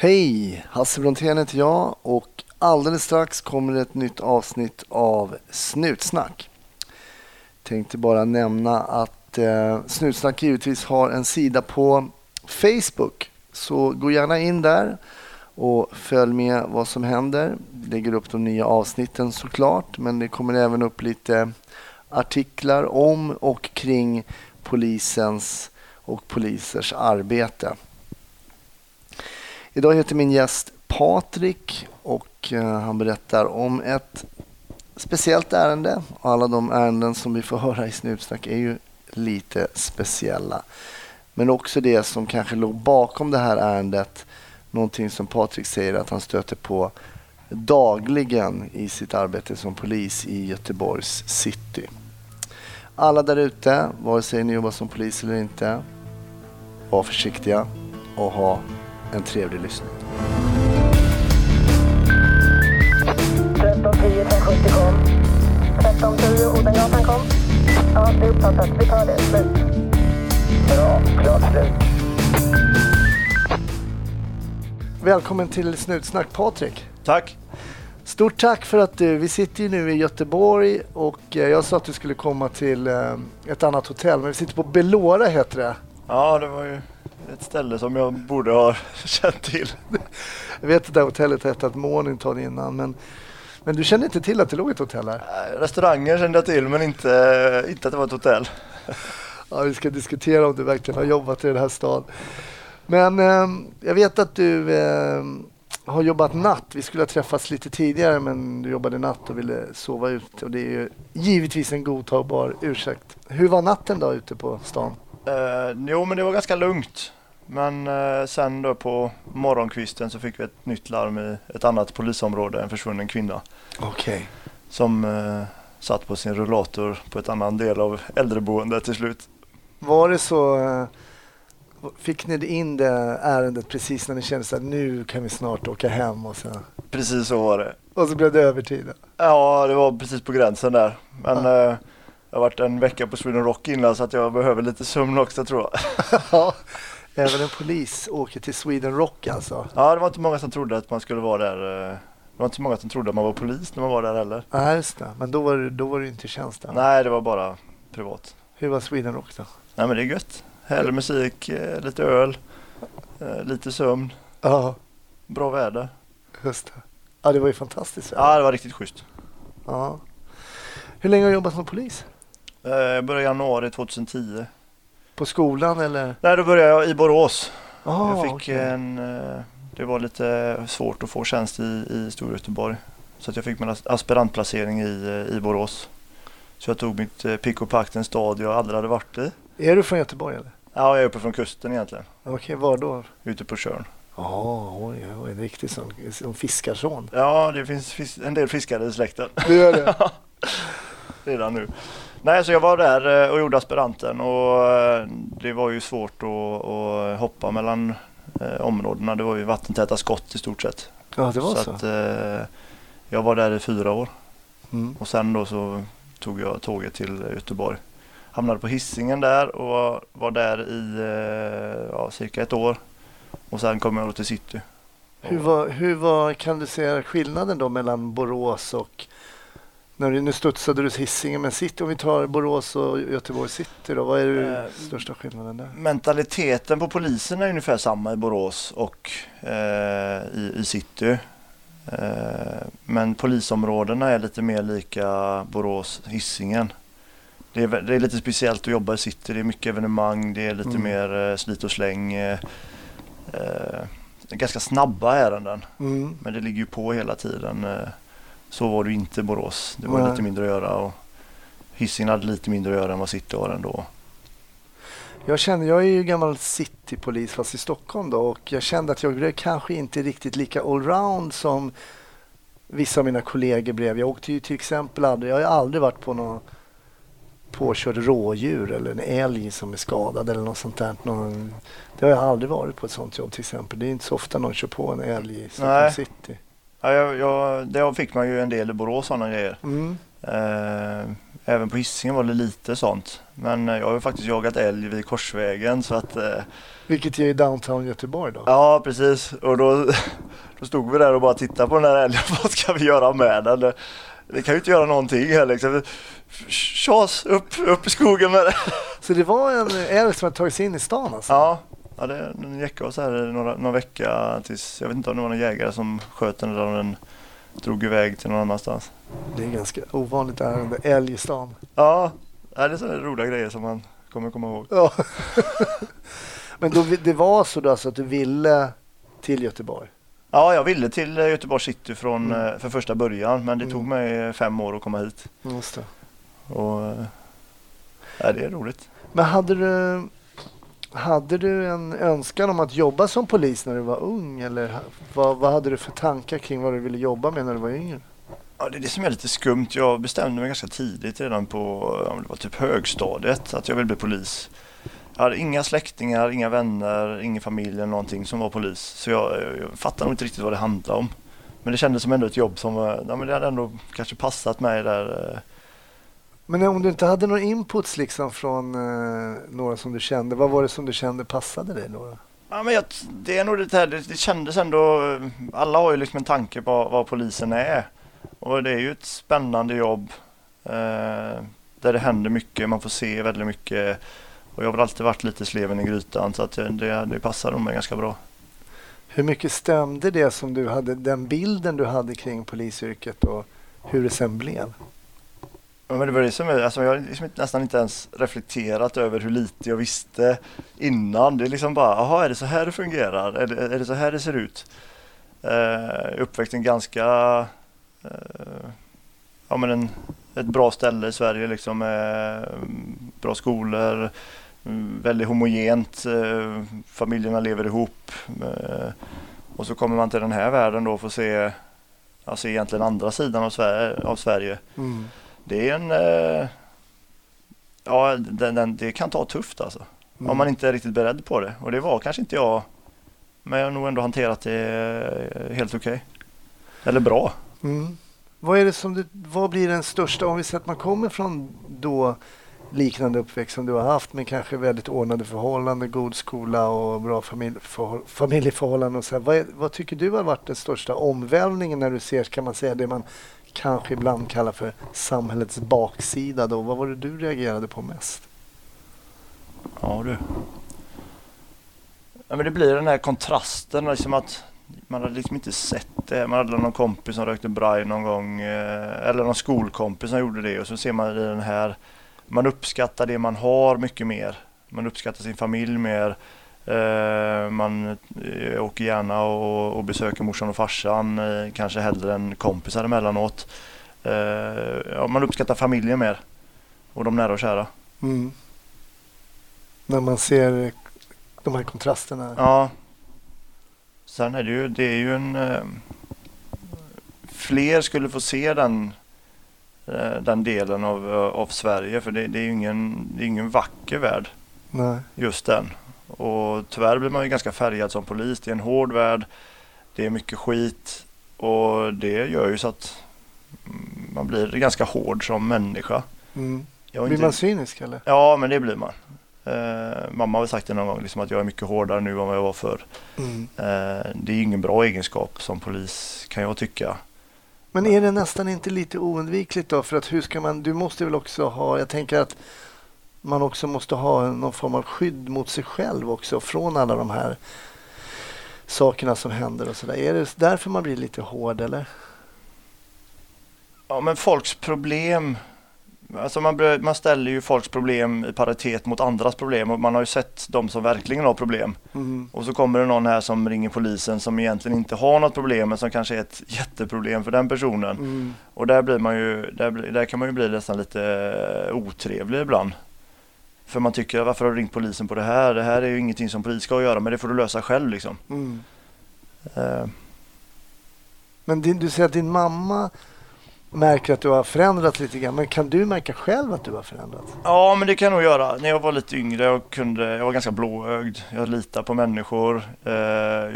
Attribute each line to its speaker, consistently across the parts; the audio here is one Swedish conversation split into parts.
Speaker 1: Hej! Hasse Brontén heter jag och alldeles strax kommer ett nytt avsnitt av Snutsnack. Tänkte bara nämna att eh, Snutsnack givetvis har en sida på Facebook. Så gå gärna in där och följ med vad som händer. Vi lägger upp de nya avsnitten såklart men det kommer även upp lite artiklar om och kring polisens och polisers arbete. Idag heter min gäst Patrik och eh, han berättar om ett speciellt ärende. Alla de ärenden som vi får höra i Snutsnack är ju lite speciella. Men också det som kanske låg bakom det här ärendet. Någonting som Patrik säger att han stöter på dagligen i sitt arbete som polis i Göteborgs city. Alla där ute, vare sig ni jobbar som polis eller inte, var försiktiga och ha en trevlig lyssning.
Speaker 2: 1310 570 kom. 1310 Odengatan kom. Ja, det är uppfattat. Vi tar det. Slut. Bra. Klart slut.
Speaker 1: Välkommen till Snutsnack Patrik.
Speaker 3: Tack.
Speaker 1: Stort tack för att du, vi sitter ju nu i Göteborg och eh, jag sa att du skulle komma till eh, ett annat hotell men vi sitter på Belora heter det.
Speaker 3: Ja, det var ju ett ställe som jag borde ha känt till.
Speaker 1: Jag vet att det här hotellet hette ett Mornington innan men, men du kände inte till att det låg ett hotell här?
Speaker 3: Restauranger kände jag till men inte, inte att det var ett hotell.
Speaker 1: Ja, vi ska diskutera om du verkligen har jobbat i den här staden. Men eh, jag vet att du eh, har jobbat natt. Vi skulle ha träffats lite tidigare men du jobbade natt och ville sova ute och det är ju givetvis en godtagbar ursäkt. Hur var natten då ute på stan?
Speaker 3: Eh, jo, men det var ganska lugnt. Men eh, sen då på morgonkvisten så fick vi ett nytt larm i ett annat polisområde, en försvunnen kvinna
Speaker 1: Okej.
Speaker 3: som eh, satt på sin rullator på ett annan del av äldreboendet till slut.
Speaker 1: Var det så, eh, fick ni in det ärendet precis när ni kände att nu kan vi snart åka hem och så,
Speaker 3: Precis så var det.
Speaker 1: och så blev det övertid?
Speaker 3: Ja, det var precis på gränsen där. Men eh, jag har varit en vecka på Sweden Rock innan så att jag behöver lite sömn också tror jag.
Speaker 1: Ja, även en polis åker till Sweden Rock alltså?
Speaker 3: Ja, det var inte många som trodde att man skulle vara där. eh, Det var inte många som trodde att man var polis när man var där heller.
Speaker 1: Ja, just det. Men då var, då var du inte i än.
Speaker 3: Nej, det var bara privat.
Speaker 1: Hur var Sweden Rock då?
Speaker 3: Nej, men det är gött. Härlig musik, eh, lite öl, eh, lite sömn,
Speaker 1: Ja,
Speaker 3: bra väder.
Speaker 1: just det. Ja, det var ju fantastiskt.
Speaker 3: Ja, det var riktigt schysst.
Speaker 1: Ja. Hur länge har du jobbat som polis?
Speaker 3: Eh, Jag började i januari 2010.
Speaker 1: På skolan eller?
Speaker 3: Nej, då började jag i Borås.
Speaker 1: Ah,
Speaker 3: jag fick
Speaker 1: okej.
Speaker 3: en... eh, Det var lite svårt att få tjänst i, i Storgöteborg. Så att jag fick min as- aspirantplacering i, eh, i Borås. Så jag tog mitt eh, pick och pack till en stad jag aldrig hade varit i.
Speaker 1: Är du från Göteborg eller?
Speaker 3: Ja, jag är uppe från kusten egentligen.
Speaker 1: Okej, var då?
Speaker 3: Ute på Tjörn.
Speaker 1: Ja, oj, oj, en riktig sån, som fiskarson.
Speaker 3: Ja, det finns fis- en del fiskare i släkten
Speaker 1: Du gör det?
Speaker 3: redan nu. Nej, så jag var där eh, och gjorde aspiranten och eh, det var ju svårt att, att hoppa mellan eh, områdena. Det var ju vattentäta skott i stort sett.
Speaker 1: Ja, det var så.
Speaker 3: att, eh, jag var där i fyra år
Speaker 1: Mm.
Speaker 3: och sen då så tog jag tåget till Göteborg. Hamnade på hissingen där och var, där i ja, cirka ett år. Och sen kom jag då till city.
Speaker 1: Hur, var, hur var, kan du säga skillnaden då mellan Borås och när du, nu studsade du Hisingen, men city, om vi tar Borås och Göteborg city då, vad är den
Speaker 3: Eh,
Speaker 1: största skillnaden där?
Speaker 3: Mentaliteten på polisen är ungefär samma i Borås och eh, i, i city. Eh, men polisområdena är lite mer lika Borås, Hisingen. Det är, det är lite speciellt att jobba i city. Det är mycket evenemang, det är lite
Speaker 1: Mm.
Speaker 3: mer eh, slit och släng. Eh, eh, ganska snabba ärenden,
Speaker 1: Mm.
Speaker 3: men det ligger ju på hela tiden. Så var det inte i Borås. Det var
Speaker 1: Nej.
Speaker 3: lite mindre att göra. Och Hisingen hade lite mindre att göra än vad city har ändå.
Speaker 1: Jag kände, jag är ju gammal citypolis fast i Stockholm då och jag kände att jag blev kanske inte riktigt lika allround som vissa av mina kollegor blev. Jag åkte ju till exempel aldrig, jag har aldrig varit på någon påkörd rådjur eller en älg som är skadad eller något sånt där. Någon, det har jag aldrig varit på ett sånt jobb till exempel. Det är inte så ofta någon kör på en älg i Stockholm
Speaker 3: Nej.
Speaker 1: city.
Speaker 3: Ja, jag, jag, det fick man ju en del i Borås sådana grejer.
Speaker 1: Mm.
Speaker 3: Eh, även på Hisingen var det lite sånt. Men eh, jag har ju faktiskt jagat älg vid Korsvägen så att eh,
Speaker 1: Vilket är i downtown Göteborg då?
Speaker 3: Ja, precis. Och då, då stod vi där och bara tittade på den här älgen. Vad ska vi göra med den? Det, det kan ju inte göra någonting här liksom. Tjas, upp, upp i skogen med den.
Speaker 1: Så det var en älg som hade tagit sig in i stan alltså?
Speaker 3: Ja, ja det, den gick oss här några, någon vecka tills, jag vet inte om det var någon jägare som sköt den eller om den drog iväg till någon annanstans.
Speaker 1: Det är ganska ovanligt ärende, älg i stan.
Speaker 3: Ja, det är sådana roliga grejer som man kommer komma ihåg.
Speaker 1: Ja. Men då, det var så då alltså att du ville till Göteborg?
Speaker 3: Ja, jag ville till eh, Göteborg city från,
Speaker 1: Mm.
Speaker 3: eh, för första början men det tog
Speaker 1: Mm.
Speaker 3: mig fem år att komma hit.
Speaker 1: Just det.
Speaker 3: Och, eh, ja, det är roligt.
Speaker 1: Men hade du, hade du en önskan om att jobba som polis när du var ung? Eller vad, vad hade du för tankar kring vad du ville jobba med när du var yngre?
Speaker 3: Ja, det är det som är lite skumt. Jag bestämde mig ganska tidigt redan på om det var typ högstadiet att jag ville bli polis. Jag hade inga släktingar, inga vänner, ingen familj eller någonting som var polis. Så jag, jag fattade nog inte riktigt vad det handlade om. Men det kändes som ändå ett jobb som ja, men det hade ändå kanske passat mig där. Eh,
Speaker 1: men om du inte hade någon inputs liksom från eh, några som du kände, vad var det som du kände passade dig då?
Speaker 3: Ja, men jag, det är nog det här, det, det kändes ändå, alla har ju liksom en tanke på vad polisen är. Och det är ju ett spännande jobb eh, där det händer mycket, man får se väldigt mycket. Och jag har väl alltid varit lite sleven i grytan så att det, det passar nog mig ganska bra.
Speaker 1: Hur mycket stämde det som du hade, den bilden du hade kring polisyrket och hur det sen blev?
Speaker 3: Men det var det som är, alltså jag har liksom nästan inte ens reflekterat över hur lite jag visste innan. Det är liksom bara, jaha är det så här det fungerar? Är det, är det så här det ser ut? Eh, jag uppväxt en ganska, eh, ja men en, ett bra ställe i Sverige liksom med mm, bra skolor, mm, väldigt homogent, eh, familjerna lever ihop. Eh, och så kommer man till den här världen då och får se, alltså egentligen andra sidan av Sverige. Av Sverige.
Speaker 1: Mm.
Speaker 3: Det är en... Eh, ja, den, den, det kan ta tufft alltså.
Speaker 1: Mm.
Speaker 3: Om man inte är riktigt beredd på det. Och det var kanske inte jag. Men jag har nog ändå hanterat det eh, helt okej. Eller bra.
Speaker 1: Mm. Vad, är det som du, vad blir den största, om vi säger att man kommer från då liknande uppväxt som du har haft med kanske väldigt ordnade förhållanden, god skola och bra familjeförhåll, familjeförhållanden. Och så. Vad, är, vad tycker du har varit den största omvälvningen när du ser, kan man säga, det man kanske ibland kallar för samhällets baksida då? Vad var det du reagerade på mest?
Speaker 3: Ja du. Ja, men det blir den här kontrasten liksom att man hade liksom inte sett det. Man hade någon kompis som rökte braj någon gång eh, eller någon skolkompis som gjorde det och så ser man i den här man uppskattar det man har mycket mer. Man uppskattar sin familj mer. Eh, man eh, åker gärna och, besöker morsan och farsan, eh, kanske hellre än kompisar emellanåt. Man uppskattar familjen mer och de nära och kära.
Speaker 1: Mm. När man ser de här kontrasterna.
Speaker 3: Ja. Sen är det ju, det är ju en... Fler skulle få se den, den delen av, av Sverige för det, det är ju ingen, det är ingen vacker värld,
Speaker 1: Nej.
Speaker 3: just den. Och tyvärr blir man ju ganska färgad som polis. Det är en hård värld, det är mycket skit och det gör ju så att man blir ganska hård som människa.
Speaker 1: Mm. Blir
Speaker 3: inte-
Speaker 1: man cynisk eller?
Speaker 3: Ja, men det blir man. Eh, mamma har väl sagt det någon gång, liksom att jag är mycket hårdare nu än vad jag var förr.
Speaker 1: Mm.
Speaker 3: Eh, det är ingen bra egenskap som polis kan jag tycka.
Speaker 1: Men är det nästan inte lite oundvikligt då? För att hur ska man, du måste väl också ha, jag tänker att man också måste ha någon form av skydd mot sig själv också från alla de här sakerna som händer och sådär. Är det därför man blir lite hård eller?
Speaker 3: Ja, men folks problem. Alltså man, man ställer ju folks problem i paritet mot andras problem och man har ju sett de som verkligen har problem.
Speaker 1: Mm.
Speaker 3: Och så kommer det någon här som ringer polisen som egentligen inte har något problem men som kanske är ett jätteproblem för den personen.
Speaker 1: Mm.
Speaker 3: Och där blir man ju, där, där kan man ju bli nästan lite otrevlig ibland. För man tycker, varför har du ringt polisen på det här? Det här är ju ingenting som polis ska göra men det får du lösa själv liksom.
Speaker 1: Mm.
Speaker 3: Eh,
Speaker 1: Men din, du säger att din mamma märker att du har förändrats lite grann. Men kan du märka själv att du har förändrats?
Speaker 3: Ja, men det kan jag nog göra. När jag var lite yngre jag kunde, jag var ganska blåögd. Jag litar på människor. Eh,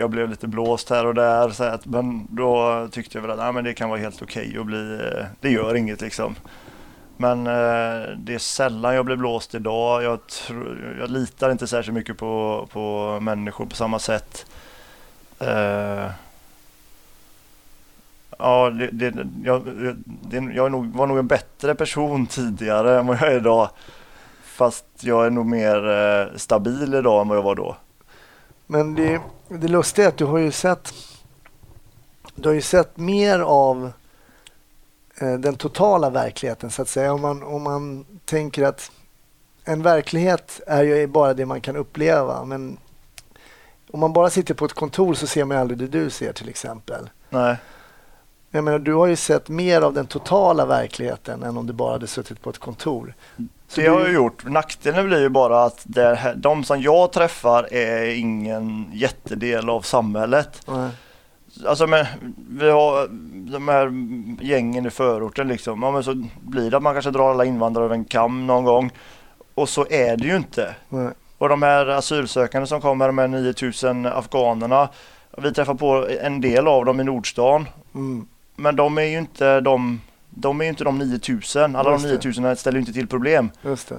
Speaker 3: jag blev lite blåst här och där. Så att, men då tyckte jag väl att nej, men det kan vara helt okej att bli, eh, det gör inget liksom. Men eh, det är sällan jag blir blåst idag. Jag, jag litar inte särskilt mycket på, på människor på samma sätt. Eh, ja, det, det, jag, det, jag nog, var nog en bättre person tidigare än vad jag är idag. Fast jag är nog mer eh, stabil idag än vad jag var då.
Speaker 1: Men det, det lustiga är att du har ju sett du har ju sett mer av den totala verkligheten så att säga. Om man, om man tänker att en verklighet är ju bara det man kan uppleva. Men om man bara sitter på ett kontor så ser man aldrig det du ser till exempel.
Speaker 3: Nej.
Speaker 1: Jag menar, du har ju sett mer av den totala verkligheten än om du bara hade suttit på ett kontor. Så
Speaker 3: det har jag gjort. Nackdelen blir ju bara att det här, de som jag träffar är ingen jättedel av samhället.
Speaker 1: Nej.
Speaker 3: Alltså men, vi har de här gängen i förorten liksom. Ja, men så blir det att man kanske drar alla invandrare över en kam någon gång. Och så är det ju inte.
Speaker 1: Nej.
Speaker 3: Och de här asylsökande som kommer, de här 9000 afghanerna. Vi träffar på en del av dem i Nordstan.
Speaker 1: Mm.
Speaker 3: Men de är ju inte de, de, är ju inte de 9000. Alla
Speaker 1: Just
Speaker 3: de
Speaker 1: det.
Speaker 3: 9000 ställer ju inte till problem.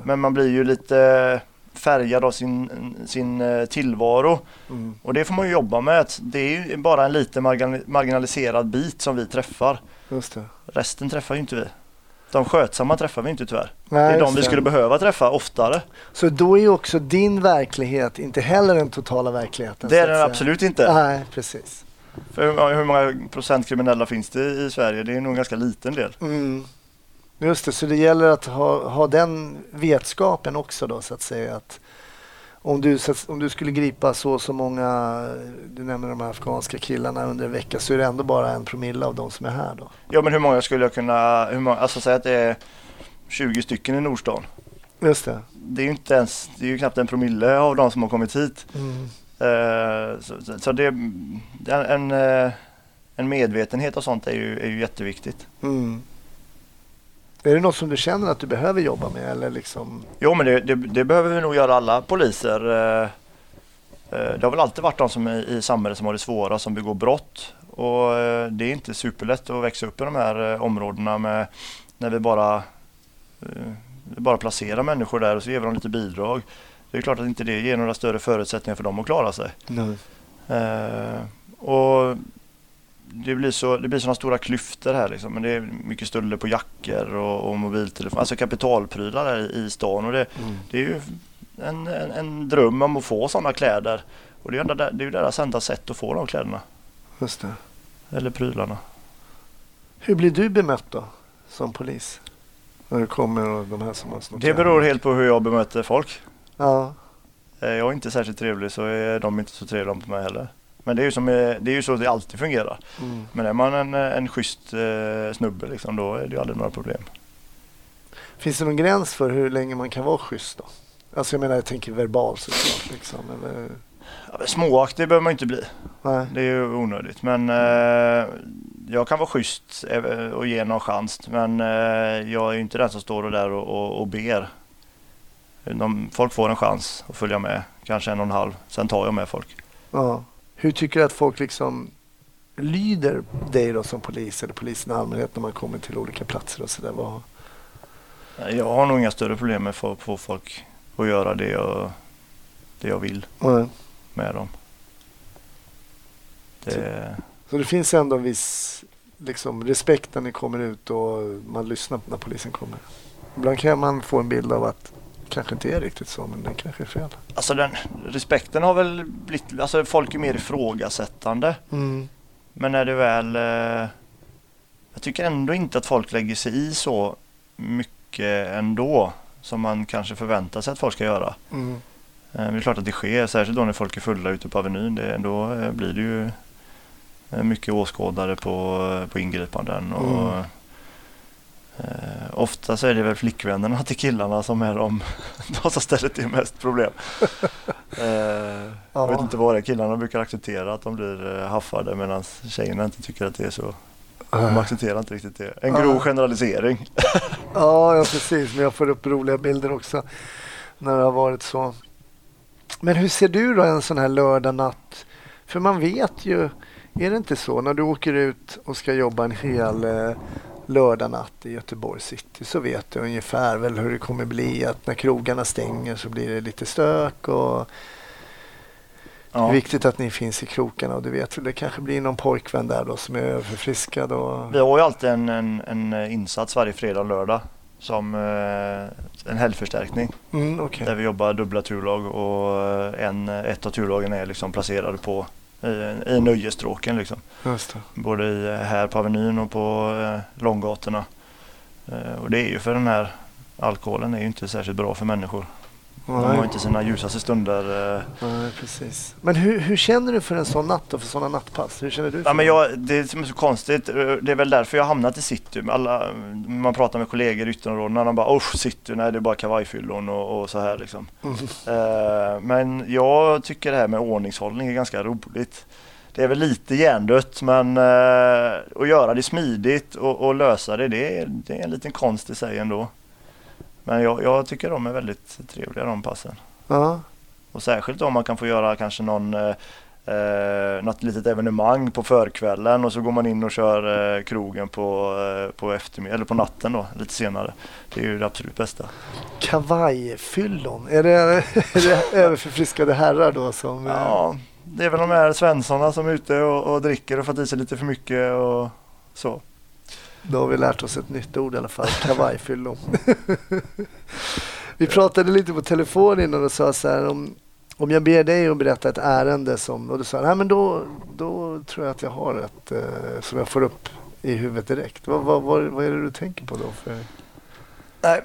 Speaker 3: Men man blir ju lite färgad av sin, sin eh, tillvaro.
Speaker 1: Mm.
Speaker 3: Och det får man ju jobba med. Det är ju bara en lite margin- marginaliserad bit som vi träffar. Resten träffar ju inte vi. De skötsamma träffar vi inte tyvärr.
Speaker 1: Nej,
Speaker 3: det är de vi skulle behöva träffa oftare.
Speaker 1: Så då är ju också din verklighet inte heller den totala verkligheten.
Speaker 3: Det är den absolut inte.
Speaker 1: Nej, precis.
Speaker 3: För hur många- hur många procent kriminella finns det i Sverige? Det är nog en ganska liten del.
Speaker 1: Mm. Just det, så det gäller att ha, ha den vetskapen också då så att säga. Att om, du, att- om du skulle gripa så och så många, du nämner de här afghanska killarna under en vecka så är det ändå bara en promille av de som är här då.
Speaker 3: Ja men hur många skulle jag kunna, hur många, alltså säga att det är 20 stycken i Nordstan.
Speaker 1: Just det.
Speaker 3: Det är ju inte ens, det är ju knappt en promille av de som har kommit hit.
Speaker 1: Mm.
Speaker 3: Så, så- så det, en, en, eh, en medvetenhet och sånt är ju, är ju jätteviktigt.
Speaker 1: Mm. Är det något som du känner att du behöver jobba med eller liksom?
Speaker 3: Jo men det, det, det behöver vi nog göra alla poliser. Eh, eh, Det har väl alltid varit de som är i samhället som har det svåra som begår brott. Och eh, det är inte superlätt att växa upp i de här områdena med, när vi bara, vi bara placerar människor där och så ger vi dem lite bidrag. Det är klart att inte det ger några större förutsättningar för dem att klara sig.
Speaker 1: Nej.
Speaker 3: Och det blir så det blir sådana stora klyftor här liksom. Men det är mycket stölder på jackor och, och mobiltelefoner. Alltså kapitalprylar här i, i stan. Och det,
Speaker 1: Mm.
Speaker 3: det är ju en, en, en dröm om att få sådana kläder. Och det är ju det är deras enda sätt att få de kläderna.
Speaker 1: Just det.
Speaker 3: Eller prylarna.
Speaker 1: Hur blir du bemött då som polis? När du kommer och de här som har snott
Speaker 3: Det beror helt på hur jag bemöter folk.
Speaker 1: Ja,
Speaker 3: Är jag inte särskilt trevlig så är de inte så trevliga mot mig heller. Men det är ju, som, eh, det är ju så det alltid fungerar.
Speaker 1: mm.
Speaker 3: Men är man en, en schysst eh, snubbe liksom, då är det ju aldrig några problem.
Speaker 1: Finns det någon gräns för hur länge man kan vara schysst då? Alltså jag menar, jag tänker verbal såklart. Liksom, eller,
Speaker 3: Ja, Småaktig behöver man inte bli.
Speaker 1: nej.
Speaker 3: Det är ju onödigt. Men eh, jag kan vara schysst eh, och ge någon chans. Men eh, jag är ju inte den som står där och, och, och ber. De, folk får en chans att följa med. Kanske en och en halv. Sen tar jag med folk.
Speaker 1: Ja. Hur tycker du att folk liksom lyder dig då som polis eller polisen i allmänhet när man kommer till olika platser och sådär?
Speaker 3: Jag har nog inga större problem med att få, folk att göra det jag, det jag vill
Speaker 1: Nej.
Speaker 3: med dem. Det,
Speaker 1: Så det finns ändå en viss liksom, respekt när ni kommer ut och man lyssnar när polisen kommer. Ibland kan man få en bild av att kanske inte är riktigt så, men det kanske är fel.
Speaker 3: alltså den, respekten har väl blivit, alltså folk är mer ifrågasättande.
Speaker 1: Mm.
Speaker 3: Men när det väl... Eh, jag tycker ändå inte att folk lägger sig i så mycket ändå som man kanske förväntar sig att folk ska göra.
Speaker 1: Mm.
Speaker 3: Eh, det är klart att det sker, särskilt då när folk är fulla ute på Avenyn. Det, då eh, blir det ju eh, mycket åskådare på, på ingripanden. Och,
Speaker 1: Mm.
Speaker 3: Eh, ofta så är det väl flickvännerna till killarna som är de, de som ställer till mest problem. eh, Jag vet
Speaker 1: Ja.
Speaker 3: inte vad det är. Killarna brukar acceptera att de blir eh, haffade medan tjejerna inte tycker att det är så. De accepterar inte riktigt det. En grov
Speaker 1: Ja.
Speaker 3: generalisering.
Speaker 1: Ja, ja, precis. Men jag får upp roliga bilder också när det har varit så. Men hur ser du då en sån här lördag natt? För man vet ju, är det inte så när du åker ut och ska jobba en hel eh, lördag natt i Göteborg city så vet du ungefär väl hur det kommer bli att när krogarna stänger så blir det lite stök och det är
Speaker 3: Ja.
Speaker 1: viktigt att ni finns i krokarna och du vet det kanske blir någon pojkvän där då som är överförfriskad och
Speaker 3: Vi har ju alltid en, en, en insats varje fredag och lördag som eh, en helgförstärkning
Speaker 1: mm, okej.
Speaker 3: där vi jobbar dubbla turlag och eh, en, ett av turlagen är liksom placerade på i, i nöjesstråken liksom. Både i, här på Avenyn och på eh, långgatorna. Eh, och det är ju för den här alkoholen är ju inte särskilt bra för människor. De har
Speaker 1: Nej,
Speaker 3: inte sina ljusaste stunder. Eh.
Speaker 1: nej, precis. Men hur, hur känner du för en sån natt och för sådana nattpass? Hur känner du? För
Speaker 3: Ja, men jag, det som är så konstigt, eh, det är väl därför jag har hamnat i city. Alla, man pratar med kollegor i ytterområdena, de bara usch city, nej det är bara kavajfyllon och, och så här liksom.
Speaker 1: Mm.
Speaker 3: Eh, men jag tycker det här med ordningshållning är ganska roligt. Det är väl lite hjärndött men eh, att göra det smidigt och, och lösa det, det är, det är en liten konst i sig ändå. Men jag, jag tycker de är väldigt trevliga de passen.
Speaker 1: Ja.
Speaker 3: Och särskilt om man kan få göra kanske någon eh, eh, något litet evenemang på förkvällen och så går man in och kör eh, krogen på, eh, på eftermiddag eller på natten då lite senare. Det är ju det absolut bästa.
Speaker 1: Kavajfyllon, är det, är det överförfriskade herrar då som... eh,
Speaker 3: Ja, det är väl de här svenssarna som är ute och, och dricker och fått i sig lite för mycket och så.
Speaker 1: Då har vi lärt oss ett nytt ord i alla fall, Kavajfyllo. vi pratade lite på telefon innan och sa så här om, om jag ber dig att berätta ett ärende som, och du sa nej men då, då tror jag att jag har ett eh, som jag får upp i huvudet direkt. Vad, vad, vad, vad är det du tänker på då? För?
Speaker 3: Nej,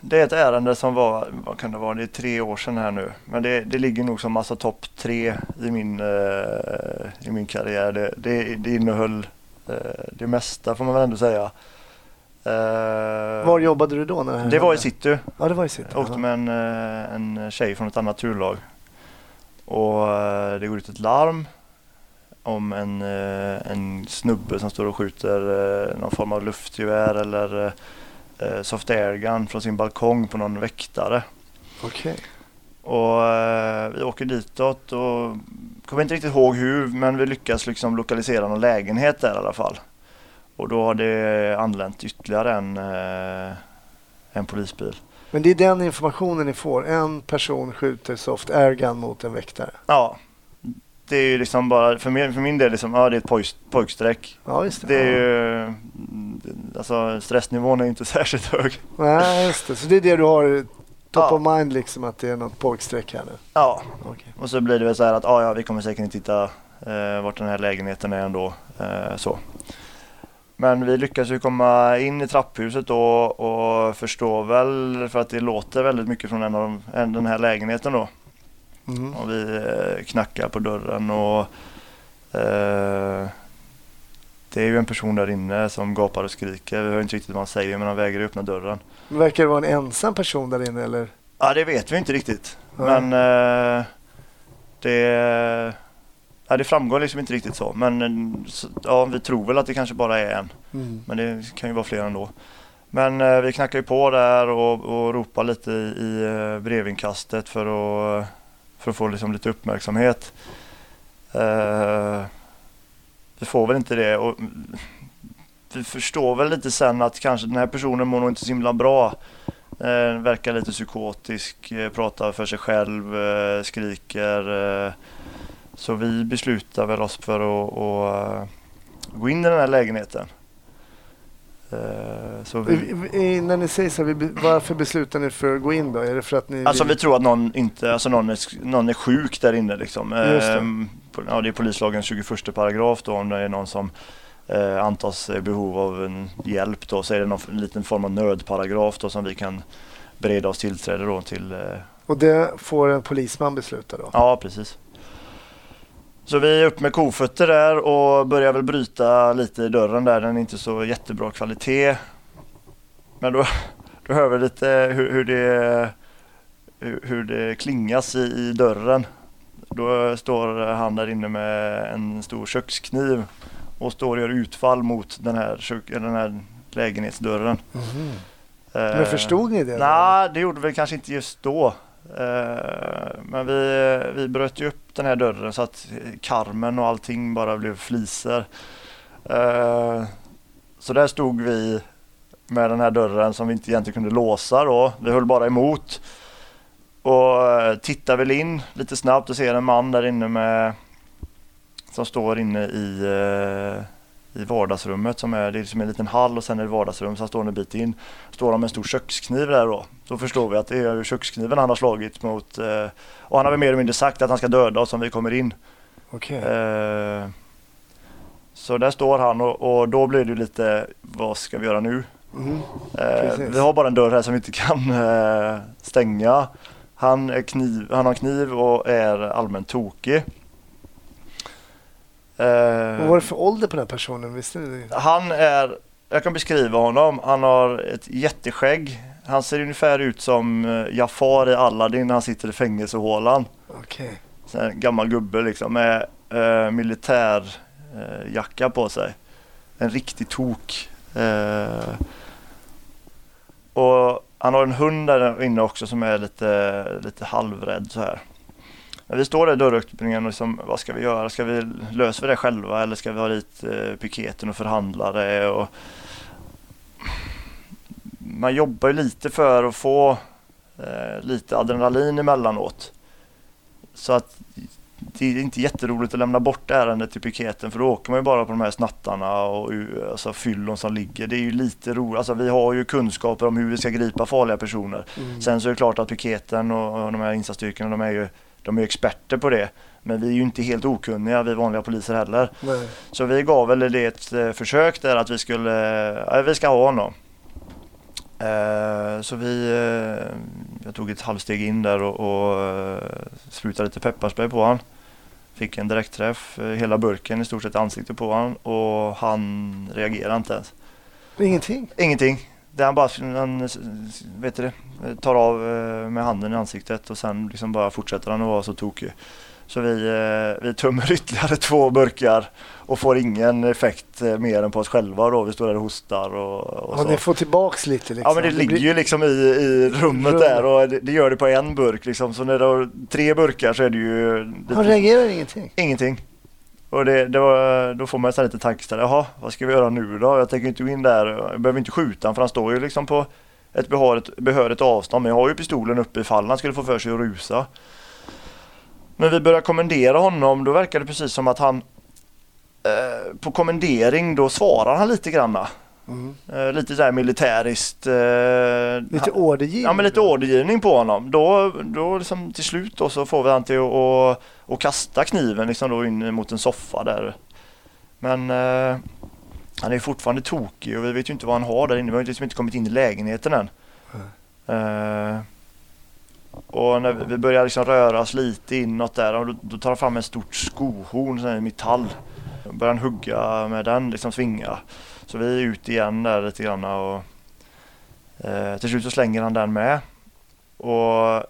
Speaker 3: det är ett ärende som var, vad kan det vara, det är tre år sedan här nu. Men det, det ligger nog som massa topp tre i min, eh, i min karriär. Det, det, det innehöll det mesta får man väl ändå säga. Eh,
Speaker 1: Var jobbade du då? När
Speaker 3: det var i city.
Speaker 1: Ja, det var i city.
Speaker 3: Jag åkte med en, eh, en tjej från ett annat turlag. Och eh, det går ut ett larm om en, eh, en snubbe som står och skjuter eh, någon form av luftgevär eller eh, soft airgun från sin balkong på någon väktare.
Speaker 1: Okej.
Speaker 3: Och eh, vi åker ditåt och kommer inte riktigt ihåg hur men vi lyckas liksom lokalisera någon lägenhet där i alla fall. Och då har det anlänt ytterligare en, eh, en polisbil.
Speaker 1: Men det är den informationen ni får. En person skjuter soft airgun mot en väktare.
Speaker 3: Ja, det är ju liksom bara för min, för min del liksom, ja det är ett pojk, pojkstreck.
Speaker 1: Ja, just det.
Speaker 3: Det är ju, mm, alltså stressnivån är inte särskilt hög.
Speaker 1: Nej, just det. Så det är det du har top
Speaker 3: Ja.
Speaker 1: of mind liksom att det är något pojkstreck här nu?
Speaker 3: Ja,
Speaker 1: Okej.
Speaker 3: och så blir det väl så här att ja, ja vi kommer säkert inte hitta eh, vart den här lägenheten är ändå. Eh, så. Men vi lyckas ju komma in i trapphuset då och förstår väl för att det låter väldigt mycket från en av de, en, den här lägenheten då.
Speaker 1: Mm.
Speaker 3: Och vi eh, knackar på dörren och eh, det är ju en person där inne som gapar och skriker. Vi hör inte riktigt vad han säger men han vägrar öppna dörren.
Speaker 1: Verkar det vara en ensam person där inne eller?
Speaker 3: Ja det vet vi inte riktigt.
Speaker 1: Nej.
Speaker 3: Men eh, det, ja, det framgår liksom inte riktigt så. Men eh, ja, vi tror väl att det kanske bara är en.
Speaker 1: Mm.
Speaker 3: Men det kan ju vara fler ändå. Men eh, vi knackar ju på där och, och ropar lite i, i eh, brevinkastet för att, för att få liksom lite uppmärksamhet. Eh, vi får väl inte det. Och, vi förstår väl lite sen att kanske den här personen mår nog inte så himla bra. Eh, verkar lite psykotisk, eh, pratar för sig själv, eh, skriker. Eh, så vi beslutar väl oss för att, att eh, gå in i den här lägenheten. Eh, vi,
Speaker 1: I- När ni säger så, här, vi varför beslutar ni för att gå in då? Är det för att ni
Speaker 3: alltså vi
Speaker 1: vill...
Speaker 3: tror att någon, inte, alltså någon, är, någon är sjuk där inne. Liksom. Ja, det är polislagens 21 paragraf då om det är någon som eh, antas i behov av en hjälp då så är det någon liten form av nödparagraf då som vi kan bereda oss tillträde då till. Eh,
Speaker 1: Och det får en polisman besluta då?
Speaker 3: ja precis. Så vi är upp med kofötter där och börjar väl bryta lite i dörren där. Den är inte så jättebra kvalitet. Men då, då hör vi lite hur, hur, det, hur, hur det klingas i, i dörren. Då står han där inne med en stor kökskniv och står och gör utfall mot den här, kök, den här lägenhetsdörren. Eh,
Speaker 1: Men förstod ni det?
Speaker 3: Nej, det gjorde vi kanske inte just då. Eh, Men vi, vi bröt ju upp den här dörren så att karmen och allting bara blev fliser. Eh, Så där stod vi med den här dörren som vi inte egentligen kunde låsa då. Vi höll bara emot. Och eh, tittar väl in lite snabbt och ser en man där inne med som står inne i, eh, i vardagsrummet som är, det är som en liten hall och sen är det vardagsrum så han står en bit in. Står han med en stor kökskniv där då. Då förstår vi att det är kökskniven han har slagit mot eh, och han har väl mer eller mindre sagt att han ska döda oss om vi kommer in.
Speaker 1: Okej.
Speaker 3: Eh, så där står han och, och då blir det lite, vad ska vi göra nu?
Speaker 1: Mm.
Speaker 3: Eh, vi har bara en dörr här som vi inte kan eh, stänga. Han, är kniv, han har kniv och är allmänt tokig. Eh,
Speaker 1: Vad var det för ålder på den här personen? Visste ni det?
Speaker 3: han är, jag kan beskriva honom, han har ett jätteskägg. Han ser ungefär ut som eh, Jafar i Aladdin när han sitter i fängelsehålan.
Speaker 1: Okej.
Speaker 3: Sån här gammal gubbe liksom med militär eh, jacka på sig. En riktig tok. Eh, och han har en hund där inne också som är lite, lite halvrädd så här. Men vi står där i dörröppningen och liksom, vad ska vi göra? Ska vi lösa det själva eller ska vi ha dit eh, piketen och förhandlare? Och man jobbar ju lite för att få eh, lite adrenalin emellanåt. Så att det är inte jätteroligt att lämna bort ärendet till piketen för då åker man ju bara på de här snattarna och alltså fyllon som ligger. Det är ju lite roligt. Alltså vi har ju kunskaper om hur vi ska gripa farliga personer.
Speaker 1: Mm.
Speaker 3: Sen så är det klart att piketen och och de här insatsstyrkorna de är ju de är experter på det. Men vi är ju inte helt okunniga, vi vanliga poliser heller.
Speaker 1: Nej.
Speaker 3: Så vi gav väl det ett eh, försök där att vi skulle, ja, vi ska ha honom. Eh, så vi, eh, jag tog ett halvsteg in där och, och eh, sprutade lite pepparspray på han. Fick en direktträff, hela burken i stort sett ansiktet på han och han reagerade inte ens.
Speaker 1: Ingenting?
Speaker 3: Ingenting. Det han bara han, vet du det, tar av med handen i ansiktet och sen liksom bara fortsätter han att vara så tokig. Så vi, eh, vi tömmer ytterligare två burkar och får ingen effekt eh, mer än på oss själva då. Vi står där och hostar och, och
Speaker 1: Har
Speaker 3: så.
Speaker 1: ni fått tillbaks lite liksom?
Speaker 3: Ja men det ligger
Speaker 1: blir-
Speaker 3: ju liksom i, i rummet
Speaker 1: Rum.
Speaker 3: där och det, det gör det på en burk liksom. Så när du har tre burkar så är det ju lite-
Speaker 1: Han reagerar ingenting?
Speaker 3: Ingenting. Och det, det var, då får man så lite tankeställare. Jaha, vad ska vi göra nu då? Jag tänker inte gå in där. Jag behöver inte skjuta honom för han står ju liksom på ett behörigt, behörigt avstånd. Men jag har ju pistolen uppe ifall han skulle få för sig att rusa. Men vi börjar kommendera honom. Då verkar det precis som att han eh, på kommendering då svarar han lite granna.
Speaker 1: Mm.
Speaker 3: Eh, lite så här militäriskt. Eh,
Speaker 1: Lite ordergivning?
Speaker 3: Ja men lite ordergivning på honom. Då, då liksom till slut då så får vi han till att, kasta kniven liksom då in mot en soffa där. Men eh, han är fortfarande tokig och vi vet ju inte vad han har där inne. Vi har ju liksom inte kommit in i lägenheten än. Eh, och när vi- börjar liksom röra oss lite inåt där och då, då tar han fram en stort skohorn, sån metall. Då börjar han hugga med den, liksom svinga. Så vi är ut igen där lite grann och eh, till slut så slänger han den med. Och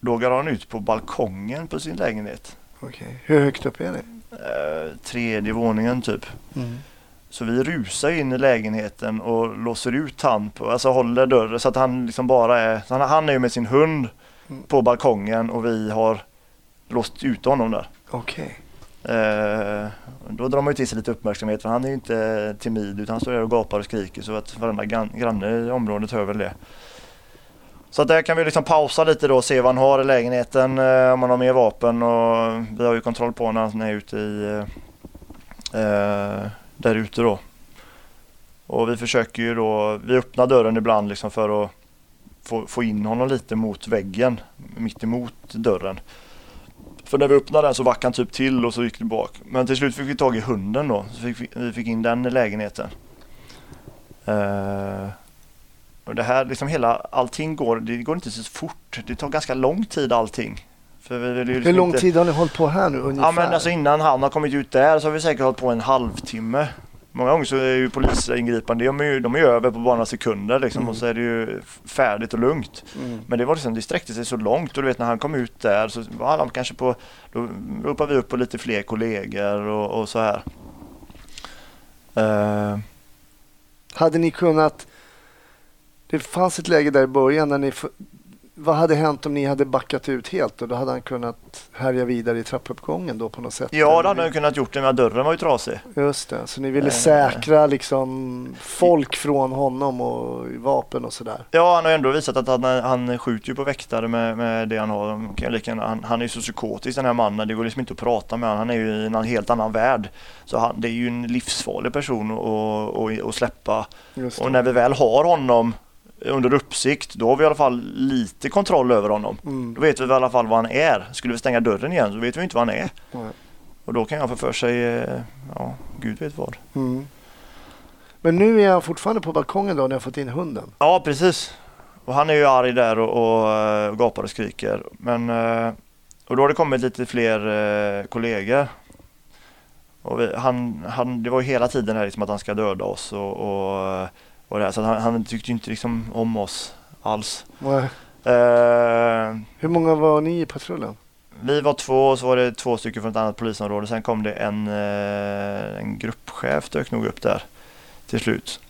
Speaker 3: då går han ut på balkongen på sin lägenhet.
Speaker 1: Okej. Hur högt upp är ni?
Speaker 3: Eh, tredje våningen typ.
Speaker 1: Mm.
Speaker 3: Så vi rusar in i lägenheten och låser ut han, på, alltså håller dörren så att han liksom bara är, han, han är ju med sin hund
Speaker 1: Mm.
Speaker 3: på balkongen och vi har låst ut honom där.
Speaker 1: Okej.
Speaker 3: Eh, då drar man ju till sig lite uppmärksamhet för han är ju inte timid utan han står där och gapar och skriker så att varenda gran, granne i området hör väl det. Så att där kan vi liksom pausa lite då och se vad han har i lägenheten, eh, om han har mer vapen och vi har ju kontroll på när han är ute i eh, eh, där ute då. Och vi försöker ju då, vi öppnar dörren ibland liksom för att få, få in honom lite mot väggen, mitt emot dörren. För när vi öppnade den så vackade han typ till och så gick det bak. Men till slut fick vi tag i hunden då. Så fick vi, vi fick in den i lägenheten. Uh, och det här liksom hela, allting går, det går inte så fort. Det tar ganska lång tid allting. För vi vill ju
Speaker 1: Hur
Speaker 3: liksom
Speaker 1: lång
Speaker 3: inte,
Speaker 1: tid har ni hållit på här nu ungefär?
Speaker 3: Ja men alltså innan han har kommit ut där så har vi säkert hållit på en halvtimme. Många gånger så är ju polisingripande, de är ju, de är ju över på bara några sekunder liksom
Speaker 1: Mm.
Speaker 3: och så är det ju färdigt och lugnt.
Speaker 1: Mm.
Speaker 3: Men det var liksom, det sträckte sig så långt och du vet när han kom ut där så var han kanske på, då ropade vi upp på lite fler kollegor och, och så här. Eh,
Speaker 1: Hade ni kunnat... Det fanns ett läge där i början när ni vad hade hänt om ni hade backat ut helt? Och då hade han kunnat härja vidare i trappuppgången då på något sätt?
Speaker 3: Ja, det hade han kunnat gjort det, men dörren var ju trasig.
Speaker 1: Just det, så ni ville
Speaker 3: Eh.
Speaker 1: säkra liksom folk från honom och vapen och sådär?
Speaker 3: Ja, han har ändå visat att han, han skjuter ju på väktare med, med det han har. Han, han är ju så psykotisk den här mannen. Det går liksom inte att prata med honom. Han är ju i en helt annan värld. Så han, det är ju en livsfarlig person att, släppa. Och när vi väl har honom under uppsikt, då har vi i alla fall lite kontroll över honom.
Speaker 1: Mm.
Speaker 3: Då vet vi i alla fall vad han är. Skulle vi stänga dörren igen så vet vi inte vad han är.
Speaker 1: Nej.
Speaker 3: Och då kan jag få för sig, eh, ja, gud vet vad.
Speaker 1: Mm. Men nu är han fortfarande på balkongen då när jag fått in hunden?
Speaker 3: Ja, precis. Och han är ju arg där och, och eh, gapar och skriker. Men, eh, och då har det kommit lite fler eh, kollegor. Och vi, han, han, det var ju hela tiden här liksom att han ska döda oss och, och, och det här. Så han, han tyckte inte liksom om oss alls.
Speaker 1: Nej.
Speaker 3: Eh,
Speaker 1: Hur många var ni i patrullen?
Speaker 3: vi var två och så var det två stycken från ett annat polisområde. Sen kom det en, eh, en gruppchef dök nog upp där till slut.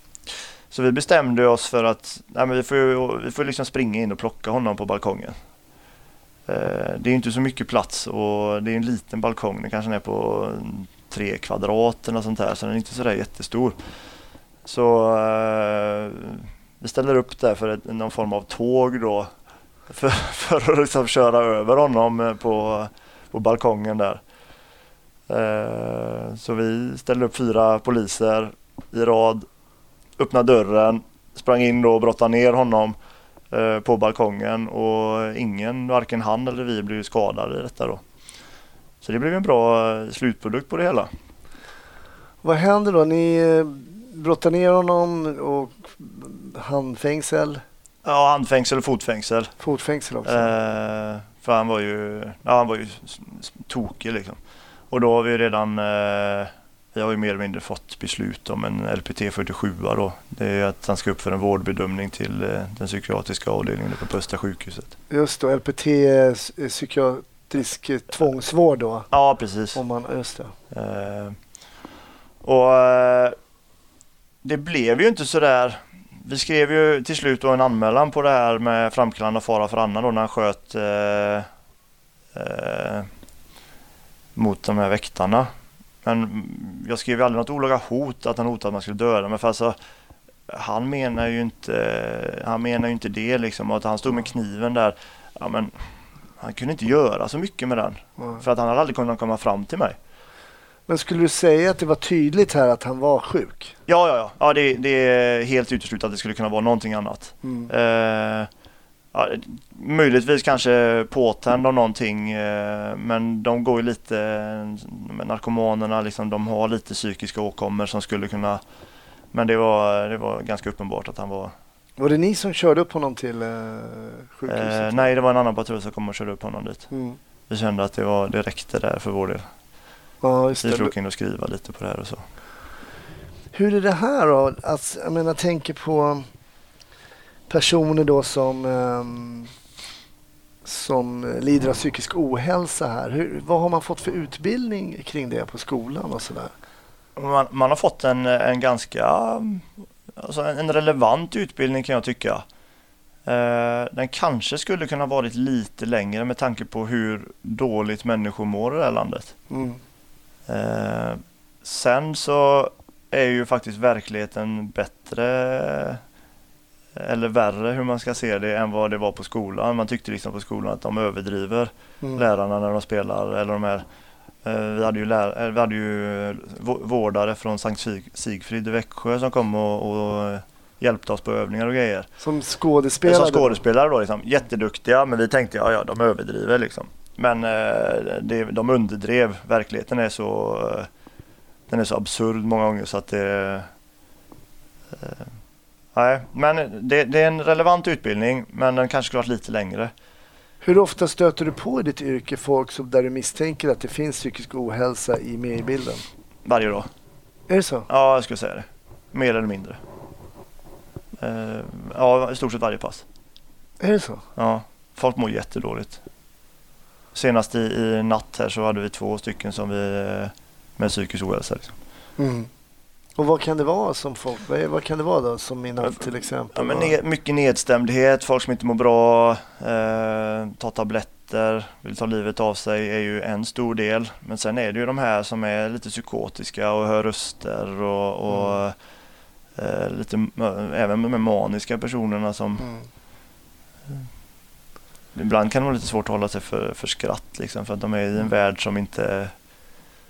Speaker 3: Så vi bestämde oss för att nej, men vi får, vi får liksom springa in och plocka honom på balkongen. Eh, det är inte så mycket plats och det är en liten balkong. Den kanske är på tre kvadrat eller sånt där så den är inte sådär jättestor. Så eh, vi ställer upp där för ett, någon form av tåg då för, för att liksom köra över honom eh, på, på balkongen där. Eh, så vi ställde upp fyra poliser i rad, öppnade dörren, sprang in då och brottade ner honom eh, på balkongen och ingen, varken han eller vi blev skadade i detta då. Så det blev en bra eh, slutprodukt på det hela.
Speaker 1: Vad händer då? Ni eh, brottar ner honom och handfängsel,
Speaker 3: Ja, handfängsel och fotfängsel.
Speaker 1: fotfängsel också?
Speaker 3: Eh, för han var ju, ja, han var ju tokig liksom. Och då har vi redan, eh, vi har ju mer eller mindre fått beslut om en LPT 47 då. Det är att han ska upp för en vårdbedömning till eh, den psykiatriska avdelningen på Östra sjukhuset.
Speaker 1: Just då, LPT, psykiatrisk eh, tvångsvård då?
Speaker 3: Ja, precis.
Speaker 1: Om man, just det.
Speaker 3: Eh, och eh, det blev ju inte så där. Vi skrev ju till slut en anmälan på det här med framkallande av fara för annan då när han sköt eh, eh, mot de här väktarna. Men jag skrev ju aldrig något olaga hot att han hotade att man skulle döda mig för alltså han menar ju inte, han menar ju inte det liksom att han stod med kniven där. Ja men han kunde inte göra så mycket med den för att han hade aldrig kunnat komma fram till mig.
Speaker 1: Men skulle du säga att det var tydligt här att han var sjuk?
Speaker 3: Ja, ja, ja. ja det, det är helt uteslutet att det skulle kunna vara någonting annat.
Speaker 1: Mm.
Speaker 3: Eh, ja, möjligtvis kanske påtänd av någonting eh, men de går ju lite, med narkomanerna liksom, de har lite psykiska åkommor som skulle kunna men det var, det var ganska uppenbart att han var
Speaker 1: Var det ni som körde upp honom till eh, sjukhuset?
Speaker 3: eh, Nej, det var en annan patrull som kom och körde upp honom dit.
Speaker 1: Mm.
Speaker 3: Vi kände att det, var, det räckte där för vår del.
Speaker 1: Ja, just
Speaker 3: Vi
Speaker 1: det.
Speaker 3: slog in och skriva lite på det här och så.
Speaker 1: Hur är det här då? Alltså, jag menar, tänker på personer då som, ehm, som lider av psykisk ohälsa här. Hur, vad har man fått för utbildning kring det på skolan och sådär?
Speaker 3: Man, man har fått en, en ganska alltså en en relevant utbildning kan jag tycka. Eh, den kanske skulle kunna varit lite längre med tanke på hur dåligt människor mår i det här landet.
Speaker 1: Mm.
Speaker 3: Eh, sen så är ju faktiskt verkligheten bättre eller värre hur man ska se det än vad det var på skolan. Man tyckte liksom på skolan att de överdriver
Speaker 1: Mm.
Speaker 3: lärarna när de spelar. Eller de här, eh, vi, hade ju lär, eh, vi hade ju vå- vårdare från Sankt Sig- Sigfrid i Växjö som kom och, och hjälpte oss på övningar och grejer.
Speaker 1: Som skådespelare?
Speaker 3: Som skådespelare då liksom, jätteduktiga men vi tänkte ja, ja de överdriver liksom. Men eh, det, de underdrev, verkligheten är så eh, den är så absurd många gånger så att det eh, Nej, men det, det är en relevant utbildning men den kanske skulle varit lite längre.
Speaker 1: Hur ofta stöter du på i ditt yrke folk som, där du misstänker att det finns psykisk ohälsa i med i bilden?
Speaker 3: Varje dag.
Speaker 1: Är det så?
Speaker 3: Ja, jag skulle säga det. Mer eller mindre. Ja, i stort sett varje pass.
Speaker 1: Är det så?
Speaker 3: Ja, folk mår jättedåligt. Senast i, i natt här så hade vi två stycken som vi eh, med psykisk ohälsa. Liksom.
Speaker 1: Mm. Och vad kan det vara som folk, vad, vad kan det vara då som i natt till exempel?
Speaker 3: Ja, ne- mycket nedstämdhet, folk som inte mår bra, eh, tar tabletter, vill ta livet av sig är ju en stor del. Men sen är det ju de här som är lite psykotiska och hör röster och, och eh, lite, m- även de maniska personerna som
Speaker 1: Mm.
Speaker 3: Ibland kan det vara lite svårt att hålla sig för, för skratt liksom för att de är i en värld som inte,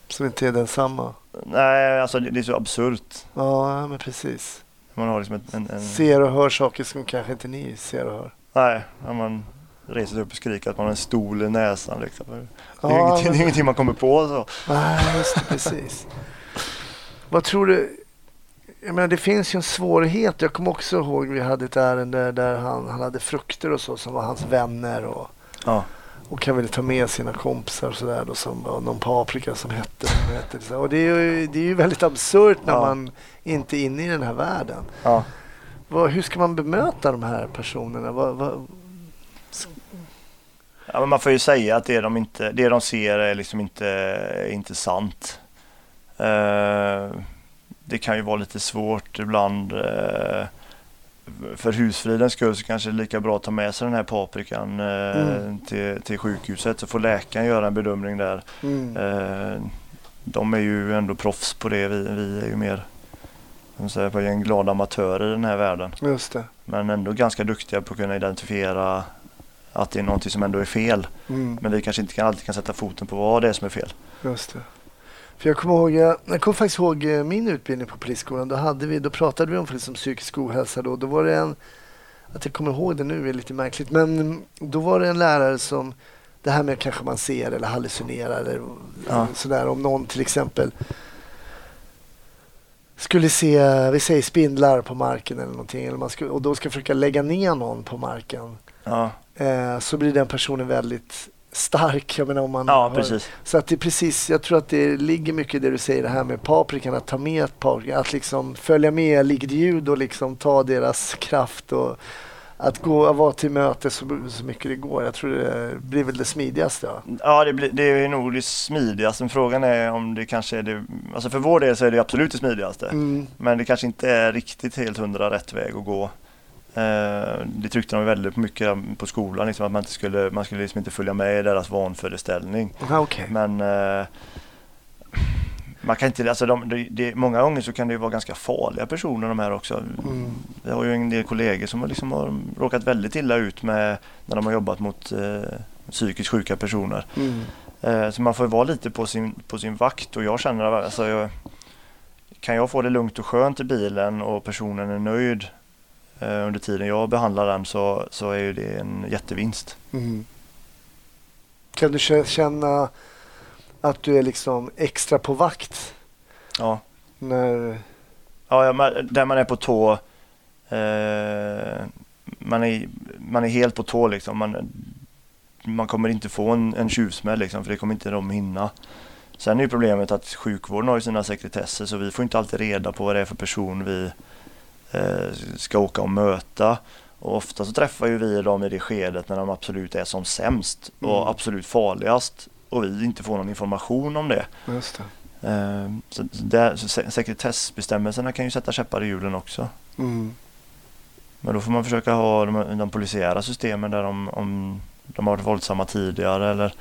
Speaker 1: Som inte är densamma.
Speaker 3: nej alltså det, är så absurt.
Speaker 1: Ja, men precis.
Speaker 3: Man har liksom en, en, en
Speaker 1: Ser och hör saker som kanske inte ni ser och hör.
Speaker 3: nej, när man reser sig upp och skriker att man har en stol i näsan liksom. Det är,
Speaker 1: Ja,
Speaker 3: ingenting, det är
Speaker 1: men-
Speaker 3: ingenting man kommer på så.
Speaker 1: Nej, just det, precis. Vad tror du? Jag menar, det finns ju en svårighet. Jag kommer också ihåg vi hade ett ärende där han, han hade frukter och så som var hans vänner och,
Speaker 3: Ja.
Speaker 1: och han ville ta med sina kompisar och sådär någon paprika som hette. Som hette så. Och det är, ju, det är ju väldigt absurt när
Speaker 3: Ja.
Speaker 1: man inte är inne i den här världen.
Speaker 3: Ja.
Speaker 1: Vad, hur ska man bemöta de här personerna? Vad, vad,
Speaker 3: Ja, men man får ju säga att det de, inte, det de ser är liksom inte, inte sant. Eh, det kan ju vara lite svårt ibland. Eh, för husfridens skull så kanske det är lika bra att ta med sig den här paprikan eh,
Speaker 1: Mm.
Speaker 3: till, till sjukhuset så får läkaren göra en bedömning där.
Speaker 1: mm.
Speaker 3: Eh, de är ju ändå proffs på det. Vi, vi är ju mer säger, en glad amatör i den här världen.
Speaker 1: Just det.
Speaker 3: Men ändå ganska duktiga på att kunna identifiera att det är någonting som ändå är fel.
Speaker 1: Mm.
Speaker 3: Men vi kanske inte kan, alltid kan sätta foten på vad det är som är fel.
Speaker 1: Just det. För jag kommer ihåg, jag, kommer faktiskt ihåg eh, min utbildning på polisskolan. Då, hade vi, då pratade vi om liksom psykisk ohälsa. Då, då var det en, att jag kommer ihåg det nu är lite märkligt, men då var det en lärare som, det här med kanske man ser eller hallucinerar eller
Speaker 3: Ja.
Speaker 1: sådär. Om någon till exempel skulle se, vi säger spindlar på marken eller någonting eller man skulle, och då ska försöka lägga ner någon på marken.
Speaker 3: Ja,
Speaker 1: Eh, så blir den personen väldigt stark. Jag menar om man
Speaker 3: ja precis.
Speaker 1: så att det är precis, jag tror att det ligger mycket i det du säger det här med paprikan, att ta med paprikan, att liksom följa med liggdjur och liksom ta deras kraft och att gå och vara till möte så, så mycket det går. Jag tror det blir väl det smidigaste. Ja.
Speaker 3: Ja, det, blir, det är nog det smidigaste. Men frågan är om det kanske är det... Alltså för vår del så är det absolut det smidigaste.
Speaker 1: Mm,
Speaker 3: Men det kanske inte är riktigt helt hundra rätt väg att gå. Eh, det tryckte de väldigt mycket på skolan, liksom, att man inte skulle, man skulle liksom inte följa med i deras vanföreställning.
Speaker 1: okej.
Speaker 3: Men eh, man kan inte, alltså de, det, det, många gånger så kan det vara ganska farliga personer de här också.
Speaker 1: Mm,
Speaker 3: Jag har ju en del kollegor som har, liksom har råkat väldigt illa ut med när de har jobbat mot eh, psykiskt sjuka personer.
Speaker 1: mm,
Speaker 3: Eh, så man får ju vara lite på sin, på sin vakt och jag känner alltså jag, kan jag få det lugnt och skönt i bilen och personen är nöjd under tiden jag behandlar den så, så är ju det en jättevinst.
Speaker 1: mm. Kan du kä- känna att du är liksom extra på vakt
Speaker 3: Ja,
Speaker 1: när...
Speaker 3: ja där man är på tå eh, man, är, man är helt på tå liksom. Man, man kommer inte få en, en tjuvsmäll liksom, för det kommer inte de hinna. Sen är ju problemet att sjukvården har ju sina sekretesser så vi får inte alltid reda på vad det är för person vi eh, ska åka och möta. Och ofta så träffar ju vi dem i det skedet när de absolut är som sämst
Speaker 1: Mm.
Speaker 3: och absolut farligast och vi inte får någon information om det.
Speaker 1: Just det.
Speaker 3: Eh, så där, så se- sekretessbestämmelserna kan ju sätta käppar i hjulen också.
Speaker 1: Mm,
Speaker 3: Men då får man försöka ha de, de polisiära systemen där de, om de har varit våldsamma tidigare eller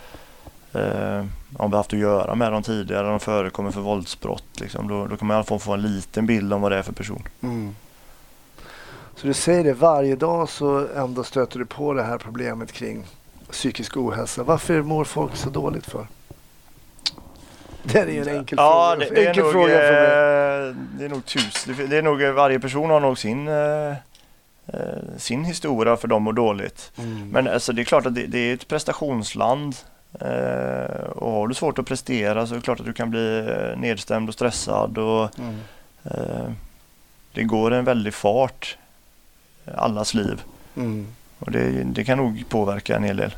Speaker 3: eh, om vi haft att göra med dem tidigare, de förekommer för våldsbrott. Liksom, då, då kan man i alla fall få en liten bild om vad det är för person.
Speaker 1: mm. Så du säger det, varje dag så ändå stöter du på det här problemet kring psykisk ohälsa. Varför mår folk så dåligt för? Det är ju en enkel
Speaker 3: ja,
Speaker 1: fråga.
Speaker 3: det, det, är
Speaker 1: enkel
Speaker 3: nog,
Speaker 1: fråga för mig.
Speaker 3: eh, det är nog tusen. Det är nog, varje person har nog sin, eh, eh, sin historia för dem och dåligt.
Speaker 1: Mm.
Speaker 3: Men alltså, det är klart att det, det är ett prestationsland. Eh, och har du svårt att prestera så är det klart att du kan bli eh, nedstämd och stressad. Och,
Speaker 1: Mm.
Speaker 3: eh, det går en väldig fart allas liv.
Speaker 1: Mm.
Speaker 3: Och det, det kan nog påverka en hel del.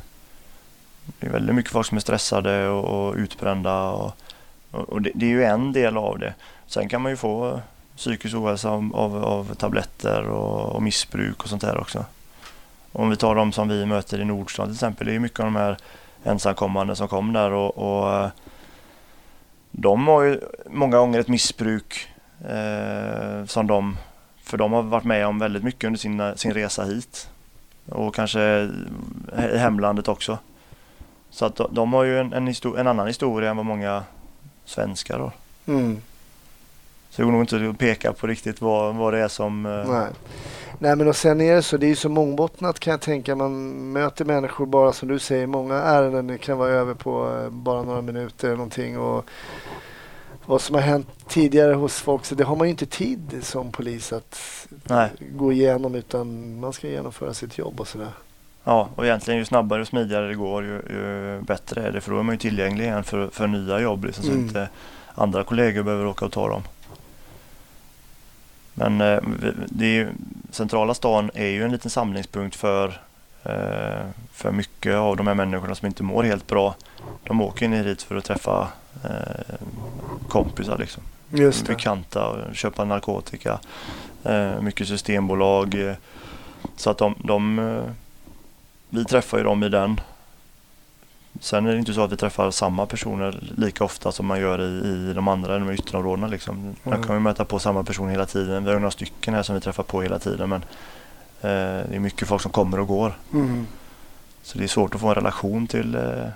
Speaker 3: Det är väldigt mycket folk som är stressade och, och utbrända. Och, och, det, det är ju en del av det. Sen kan man ju få psykisk ohälsa av, av, av tabletter och, och missbruk och sånt där också. Om vi tar de som vi möter i Nordstan till exempel. Det är ju mycket av de här ensamkommande som kom där och, och eh, de har ju många gånger ett missbruk Eh, som de, för de har varit med om väldigt mycket under sin, sin resa hit. Och kanske i hemlandet också. Så att de, de har ju en, en, histor- en annan historia än vad många svenskar har.
Speaker 1: Mm.
Speaker 3: Så det går nog inte att peka på riktigt vad, vad det är som... eh,
Speaker 1: Nej. Nej men och sen är det så, det är ju så mångbottnat kan jag tänka. Man möter människor bara som du säger, många ärenden det kan vara över på eh, bara några minuter eller någonting. Och vad som har hänt tidigare hos folk, så det har man ju inte tid som polis att
Speaker 3: Nej.
Speaker 1: gå igenom utan man ska genomföra sitt jobb och sådär.
Speaker 3: Ja, och egentligen ju snabbare och smidigare det går ju, ju bättre är det. För då är man ju tillgänglig igen för, för nya jobb liksom, så
Speaker 1: Mm.
Speaker 3: inte andra kollegor behöver åka och ta dem. Men eh, det ju, centrala stan är ju en liten samlingspunkt för, eh, för mycket av de här människorna som inte mår helt bra. De åker ner hit för att träffa eh, kompisar liksom
Speaker 1: Just det.
Speaker 3: bekanta och köpa narkotika. Eh, mycket systembolag. Eh, så att de, de eh, vi träffar ju dem i den. Sen är det inte så att vi träffar samma personer lika ofta som man gör i, i de andra de ytterområdena. Liksom. Man
Speaker 1: Mm.
Speaker 3: kan ju möta på samma person hela tiden. Vi har några stycken här som vi träffar på hela tiden. Men eh, det är mycket folk som kommer och går.
Speaker 1: Mm.
Speaker 3: Så det är svårt att få en relation till eh,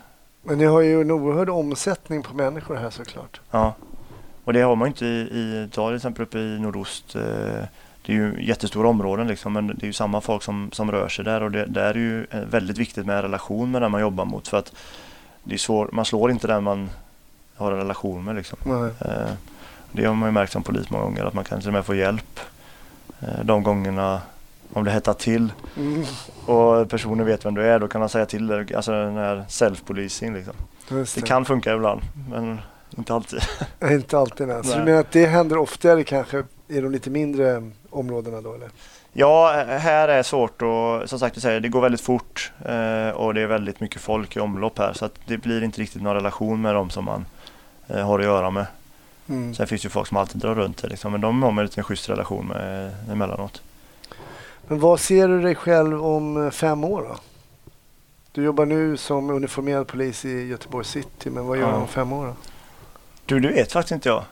Speaker 1: Men ni har ju en oerhörd omsättning på människor här såklart.
Speaker 3: Ja, och det har man ju inte i, i ta till exempel uppe i nordost. Eh, det är ju jättestora områden liksom, men det är ju samma folk som, som rör sig där och det, där är ju eh, väldigt viktigt med en relation med den man jobbar mot för att det är svår, man slår inte den man har en relation med liksom. Eh, det har man ju märkt som polis många gånger att man kan till och med få hjälp de gångerna om det hettar till
Speaker 1: Mm.
Speaker 3: och personen vet vem du är då kan han säga till dig, alltså den här self-policing liksom.
Speaker 1: Just
Speaker 3: Det kan funka ibland men inte alltid.
Speaker 1: Inte alltid nej. Så
Speaker 3: Nej.
Speaker 1: du menar att det händer oftare kanske i de lite mindre områdena då eller?
Speaker 3: Ja, här är svårt och som sagt du säger, det går väldigt fort eh, och det är väldigt mycket folk i omlopp här så att det blir inte riktigt någon relation med dem som man eh, har att göra med.
Speaker 1: Mm.
Speaker 3: Sen finns det ju folk som alltid drar runt det liksom, men de har man en liten schysst relation med emellanåt.
Speaker 1: Men vad ser du dig själv om eh, fem år då? Du jobbar nu som uniformerad polis i Göteborg city, men vad gör
Speaker 3: Ja.
Speaker 1: du om fem år då?
Speaker 3: Du, det vet faktiskt inte jag.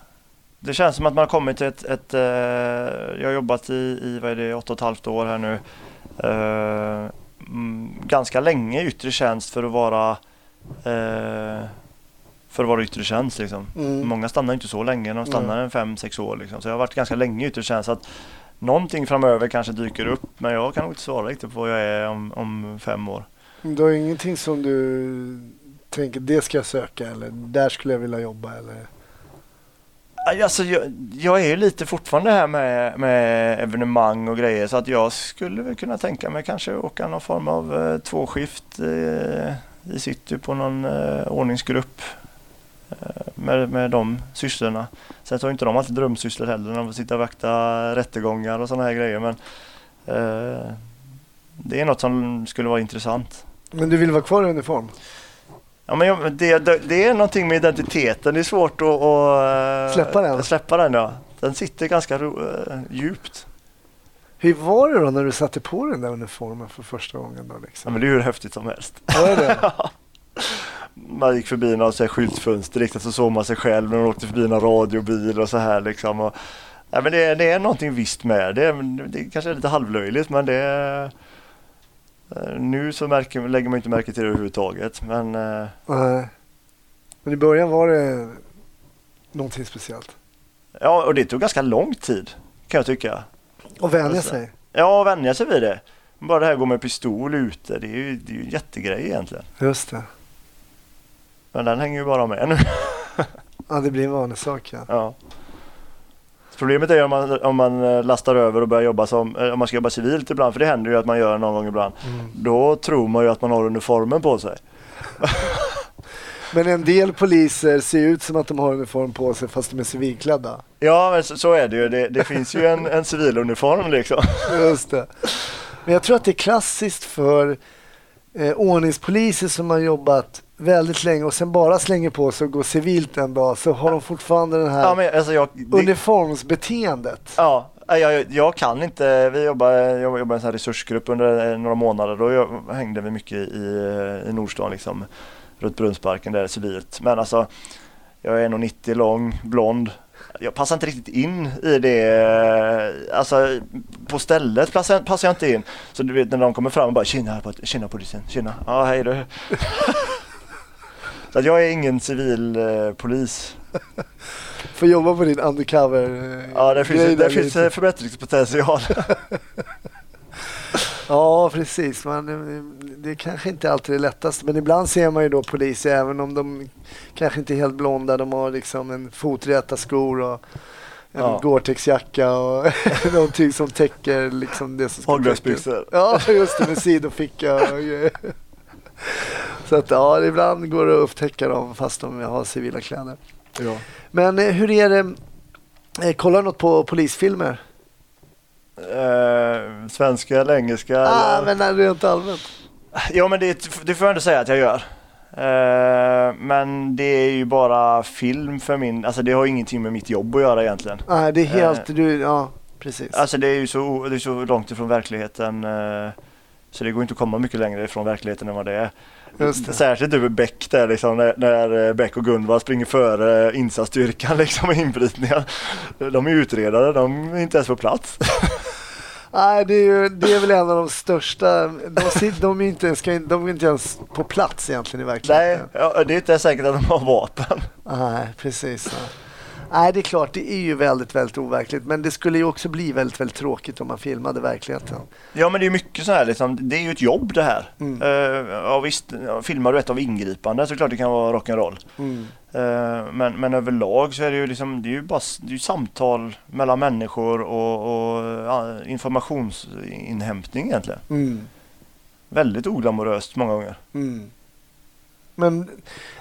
Speaker 3: Det känns som att man har kommit till ett, ett eh, jag har jobbat i, i vad är det, åtta och ett halvt år här nu. Eh, mm, ganska länge i yttre tjänst för att vara eh, för att vara yttre tjänst liksom.
Speaker 1: Mm.
Speaker 3: Många stannar inte så länge, de stannar
Speaker 1: Nej.
Speaker 3: en fem, sex år liksom. Så jag har varit ganska länge i yttre tjänst. Så att någonting framöver kanske dyker upp men jag kan nog inte svara riktigt på vad jag är om, om fem år.
Speaker 1: Du har ingenting som du tänker, det ska jag söka eller där skulle jag vilja jobba eller?
Speaker 3: Alltså, jag, jag är ju lite fortfarande här med, med evenemang och grejer så att jag skulle väl kunna tänka mig kanske åka någon form av eh, tvåskift eh, i city på någon eh, ordningsgrupp med, med de sysslorna. Sen så har inte de alltid drömsysslor heller de får sitta och vakta rättegångar och sådana här grejer men eh, det är något som skulle vara intressant.
Speaker 1: Men du vill vara kvar i uniform?
Speaker 3: Ja, men jag, det, det, det är någonting med identiteten. Det är svårt att, att eh,
Speaker 1: Släppa den?
Speaker 3: Släppa den ja. Den sitter ganska ro, eh, djupt.
Speaker 1: Hur var det då när du satte på den där uniformen för första gången då
Speaker 3: Ja,
Speaker 1: liksom?
Speaker 3: men det är hur häftigt som helst.
Speaker 1: Var det det?
Speaker 3: Man gick förbi så här skyltfönster riktigt så såg man sig själv när man åkte förbi någon radiobil och så här liksom. Och, ja, men det, det är någonting visst med det. Det kanske är lite halvlöjligt men det eh, nu så märker, lägger man inte märke till det överhuvudtaget. Men eh,
Speaker 1: Nej. Men i början var det någonting speciellt.
Speaker 3: ja, och det tog ganska lång tid kan jag tycka.
Speaker 1: Och vänja
Speaker 3: Alltså.
Speaker 1: sig.
Speaker 3: Ja, och vänja sig vid det. Bara det här att gå med pistol ute, det är ju, det är ju en jättegrej egentligen.
Speaker 1: Just det.
Speaker 3: Men den hänger ju bara med nu.
Speaker 1: Ja, det blir en vanlig sak ja.
Speaker 3: Ja. Problemet är om man, om man eh, lastar över och börjar jobba som, eh, om man ska jobba civilt ibland, för det händer ju att man gör någon gång ibland.
Speaker 1: Mm.
Speaker 3: Då tror man ju att man har uniformen på sig.
Speaker 1: Men en del poliser ser ut som att de har uniform på sig fast de är civilklädda.
Speaker 3: Ja, men så, så är det ju. Det, det finns ju en, en civiluniform liksom.
Speaker 1: Just det. Men jag tror att det är klassiskt för eh, ordningspoliser som har jobbat väldigt länge och sen bara slänger på sig och går civilt en dag så har de fortfarande den här
Speaker 3: Ja, men alltså jag, det,
Speaker 1: uniformsbeteendet.
Speaker 3: ja, jag, jag kan inte. Vi jobbar, jag jobbar i en sån resursgrupp under eh, några månader. Då jag, hängde vi mycket i, eh, i Nordstan liksom. Runt Brunnsparken där civilt. Men alltså Jag är 1,90 lång, blond. Jag passar inte riktigt in i det. Alltså på stället passar, passar jag inte in. Så du vet när de kommer fram och bara tjena, tjena polisen, tjena, ja hej du. Så jag är ingen civil eh, polis.
Speaker 1: Får jobba på din undercover eh,
Speaker 3: Ja, det finns,
Speaker 1: där
Speaker 3: det finns
Speaker 1: lite.
Speaker 3: förbättringspotential.
Speaker 1: Ja, precis. Man, eh, det kanske inte alltid är lättast, men ibland ser man ju då poliser, även om de kanske inte är helt blonda, de har liksom en foträta skor och en
Speaker 3: Ja.
Speaker 1: Gore-Tex-jacka och någonting som täcker liksom det som ska täckas. Ja, just det, med sidoficka och grejer. Så att ja, ibland går det att upptäcka dem fast de har civila kläder.
Speaker 3: Ja.
Speaker 1: Men eh, hur är det, eh, kollar du något på polisfilmer?
Speaker 3: Eh, svenska eller engelska?
Speaker 1: Ah,
Speaker 3: eller?
Speaker 1: men rent allmänt.
Speaker 3: Ja men det, det får jag ändå säga att jag gör. Eh, men det är ju bara film för min, alltså det har ingenting med mitt jobb att göra egentligen.
Speaker 1: Nej, det är helt, du, ja precis.
Speaker 3: Alltså det är ju så, det är så långt ifrån verkligheten. så det går inte att komma mycket längre ifrån verkligheten än vad det är.
Speaker 1: Just.
Speaker 3: Särskilt över Beck där liksom när, när eh, Beck och Gunvald springer före insatsstyrkan liksom i inbrytningen. De är utredare, de är inte ens på plats.
Speaker 1: Nej, det är, ju, det är väl en av de största. De, de, är inte, in- de är inte ens på plats egentligen i
Speaker 3: Nej,
Speaker 1: verkligheten.
Speaker 3: ja, det är inte säkert att de har vapen.
Speaker 1: Nej, precis. Ja. Nej, det är klart, det är ju väldigt, väldigt overkligt. Men det skulle ju också bli väldigt, väldigt tråkigt om man filmade verkligheten.
Speaker 3: Ja men det är mycket så här liksom, det är ju ett jobb det här.
Speaker 1: Mm.
Speaker 3: Eh, ja, visst, filmar du ett av ingripande så klart det kan vara rock'n'roll.
Speaker 1: Mm.
Speaker 3: Eh, men, men överlag så är det ju liksom, det är ju bara det är ju samtal mellan människor och, och ja, informationsinhämtning egentligen.
Speaker 1: Mm.
Speaker 3: Väldigt oglamoröst många gånger.
Speaker 1: Mm. Men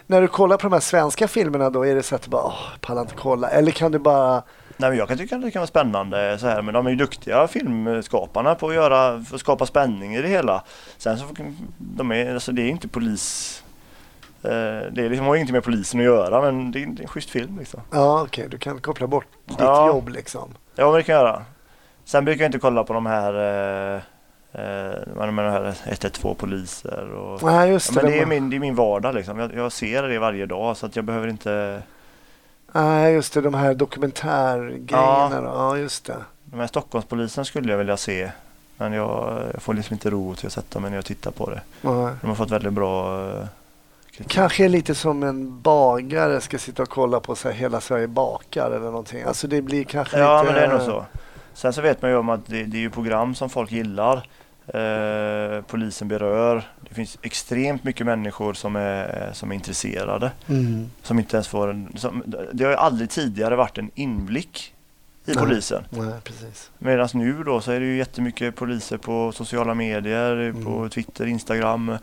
Speaker 1: när du kollar på de här svenska filmerna då, är det så att du bara, åh, pallar inte kolla? Eller kan du bara,
Speaker 3: Nej, men jag kan tycka att det kan vara spännande så här, men de är ju duktiga filmskaparna på att göra, för att skapa spänning i det hela. Sen så, de är, alltså det är inte polis, eh, det är liksom, har ingenting med polisen att göra men det är, det är en schysst film liksom.
Speaker 1: ja okej, du kan koppla bort ditt
Speaker 3: Ja.
Speaker 1: jobb liksom.
Speaker 3: Ja, men det kan jag göra. Sen brukar jag inte kolla på de här, eh, eh, menar de här 112 poliser och
Speaker 1: Nej, just
Speaker 3: Ja,
Speaker 1: det.
Speaker 3: men det är, min, det är min vardag liksom. Jag, jag ser det varje dag så att jag behöver inte
Speaker 1: Nej, just det. De här dokumentärgrejerna. då. Ja, just det.
Speaker 3: De här Stockholmspolisen skulle jag vilja se. Men jag, jag får liksom inte ro till att sätta mig ner och titta på det.
Speaker 1: Nej.
Speaker 3: De har fått väldigt bra eh, kritik.
Speaker 1: Kanske lite som en bagare ska sitta och kolla på så här, Hela Sverige bakar eller någonting. Alltså det blir kanske
Speaker 3: Ja
Speaker 1: lite...
Speaker 3: men det är nog så. Sen så vet man ju om att det, det är ju program som folk gillar. Eh, polisen berör. Det finns extremt mycket människor som är, som är intresserade.
Speaker 1: Mm.
Speaker 3: Som inte ens får en... Som, det har ju aldrig tidigare varit en inblick i
Speaker 1: Nej.
Speaker 3: polisen. Medan nu då så är det ju jättemycket poliser på sociala medier, på
Speaker 1: Mm.
Speaker 3: Twitter, Instagram. Eh,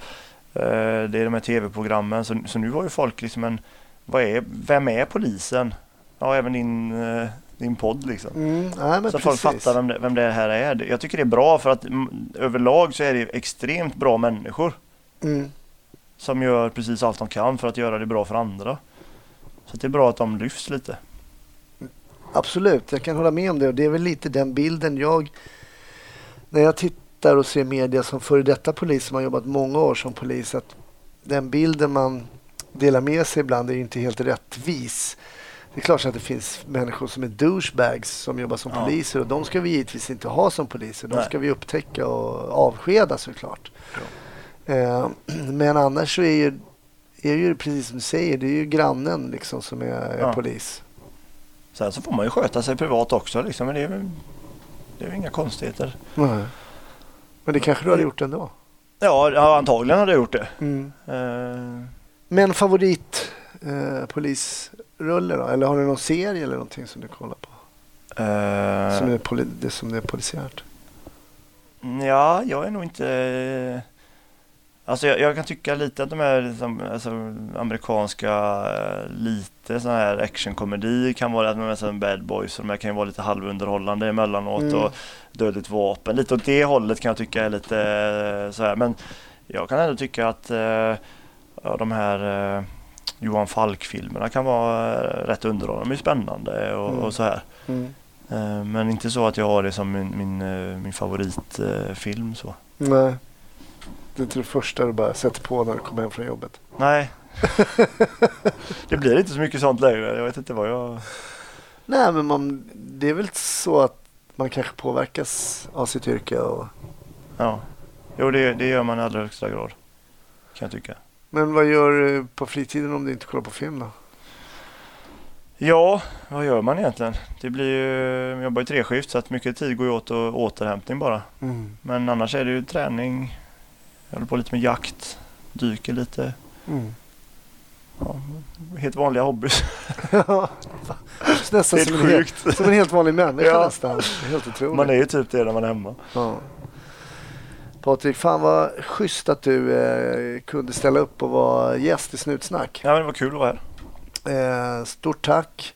Speaker 3: det är de här tv-programmen. Så, så nu har ju folk liksom en... Vad är, vem är polisen? Ja, även din, eh, din podd liksom.
Speaker 1: Mm. Nej,
Speaker 3: så
Speaker 1: precis.
Speaker 3: folk fattar vem det, vem det här är. Jag tycker det är bra för att mm, överlag så är det extremt bra människor
Speaker 1: Mm.
Speaker 3: som gör precis allt de kan för att göra det bra för andra. Så det är bra att de lyfts lite.
Speaker 1: Absolut, jag kan hålla med om det. Och det är väl lite den bilden jag... När jag tittar och ser media som före detta polis som har jobbat många år som polis. Att den bilden man delar med sig ibland är inte helt rättvis. Det är klart att det finns människor som är douchebags som jobbar som
Speaker 3: Ja.
Speaker 1: poliser och de ska vi givetvis inte ha som poliser. De
Speaker 3: Nej.
Speaker 1: ska vi upptäcka och avskeda såklart. Eh, men annars så är ju, är ju precis som du säger, det är ju grannen liksom som är, är
Speaker 3: Ja.
Speaker 1: polis.
Speaker 3: Sen så får man ju sköta sig privat också liksom. Men det är, väl- det är ju inga konstigheter.
Speaker 1: Nej. Men det kanske du hade gjort ändå?
Speaker 3: Ja, ja antagligen hade jag gjort det.
Speaker 1: Mm.
Speaker 3: Eh,
Speaker 1: Men favorit eh, polisrulle då? Eller har du någon serie eller någonting som du kollar på?
Speaker 3: eh,
Speaker 1: Som är, poli- det som är polisiärt?
Speaker 3: Ja, jag är nog inte... Alltså jag, jag kan tycka lite att de här liksom, alltså, amerikanska eh, lite sån här actionkomedi kan vara att de är som Bad Boys och de här kan ju vara lite halvunderhållande emellanåt
Speaker 1: Mm.
Speaker 3: och Dödligt vapen. Lite åt det hållet kan jag tycka är lite eh, så här. Men jag kan ändå tycka att ja, de här Johan Falk-filmerna kan vara eh, rätt underhållande. De är spännande och,
Speaker 1: Mm.
Speaker 3: och så här.
Speaker 1: Mm.
Speaker 3: Eh, Men inte så att jag har det som min, min, eh, min favoritfilm så.
Speaker 1: Nej. Det är inte det första du bara sätter på när du kommer hem från jobbet.
Speaker 3: Nej, det blir inte så mycket sånt längre. Jag vet inte vad jag...
Speaker 1: Nej, men man, det är väl så att man kanske påverkas av sitt yrke. Och,
Speaker 3: Ja. Jo, det, det gör man i allra högsta grad. Kan jag tycka.
Speaker 1: Men vad gör du på fritiden om du inte kollar på film då?
Speaker 3: Ja, vad gör man egentligen? Det blir ju, jag jobbar ju treskift så att mycket tid går ju åt och återhämtning bara.
Speaker 1: Mm.
Speaker 3: Men annars är det ju träning. Jag håller på lite med jakt. Dyker lite.
Speaker 1: Mm.
Speaker 3: Ja, helt vanliga hobbys.
Speaker 1: Ja, nästan
Speaker 3: Helt
Speaker 1: som en,
Speaker 3: sjukt.
Speaker 1: som en helt vanlig människa
Speaker 3: Ja.
Speaker 1: nästan. Helt otroligt.
Speaker 3: Man är ju typ det när man är hemma.
Speaker 1: Ja. Patrik, fan vad schysst att du eh, kunde ställa upp och vara gäst i Snutsnack.
Speaker 3: Ja, men det var kul att vara här.
Speaker 1: Eh, stort tack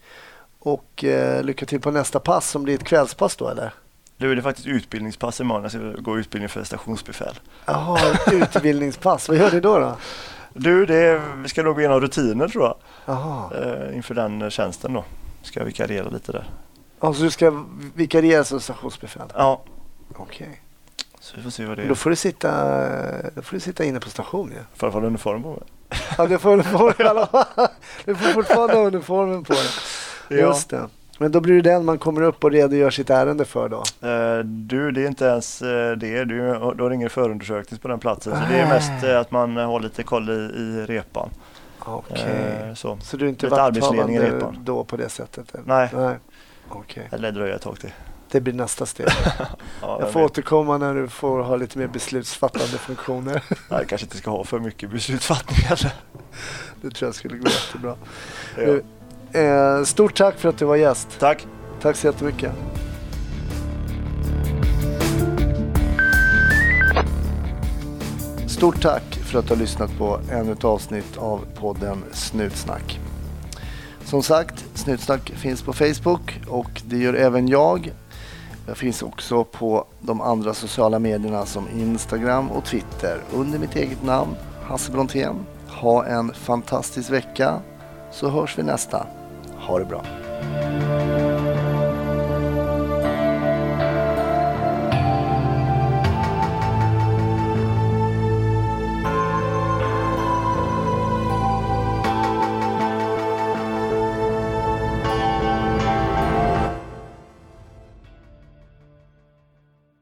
Speaker 1: och eh, lycka till på nästa pass som blir ett kvällspass då eller?
Speaker 3: Det är faktiskt utbildningspass imorgon. Jag ska gå utbildning för stationsbefäl.
Speaker 1: Jaha, utbildningspass. Vad gör du då? då?
Speaker 3: Du, det är, vi ska nog gå igenom rutiner tror jag.
Speaker 1: Jaha,
Speaker 3: Eh, inför den eh, tjänsten då. Ska jag vikariera lite där.
Speaker 1: alltså du ska vikariera som stationsbefäl?
Speaker 3: Ja,
Speaker 1: Okej.
Speaker 3: Så vi får se vad det
Speaker 1: Då
Speaker 3: är.
Speaker 1: får du sitta, då får du sitta inne på station ju.
Speaker 3: Får jag ha uniform på mig?
Speaker 1: Ja, du får uniform i alla fall. Du får fortfarande uniformen på dig.
Speaker 3: Ja.
Speaker 1: Just det. Men då blir det den man kommer upp och redogör sitt ärende för då?
Speaker 3: Eh, du, det är inte ens eh, det. Du, du har ingen förundersökning på den platsen. Så det är mest eh, att man har lite koll i, i repan.
Speaker 1: Okej.
Speaker 3: Eh, så.
Speaker 1: Så du är inte vakthavande då på det sättet? eller?
Speaker 3: Nej.
Speaker 1: Nej. Okej.
Speaker 3: Eller dröja ett tag till.
Speaker 1: Det blir nästa steg.
Speaker 3: Ja,
Speaker 1: Jag får återkomma när du får ha lite mer beslutsfattande funktioner.
Speaker 3: Jag kanske inte ska ha för mycket beslutsfattning heller.
Speaker 1: Det tror jag skulle gå jättebra.
Speaker 3: Ja.
Speaker 1: Du, eh, stort tack för att du var gäst.
Speaker 3: Tack!
Speaker 1: Tack så jättemycket. Stort tack för att du har lyssnat på ännu ett avsnitt av podden Snutsnack. Som sagt, Snutsnack finns på Facebook och det gör även jag. Jag finns också på de andra sociala medierna som Instagram och Twitter under mitt eget namn, Hasse Brontén. Ha en fantastisk vecka så hörs vi nästa. Ha det bra.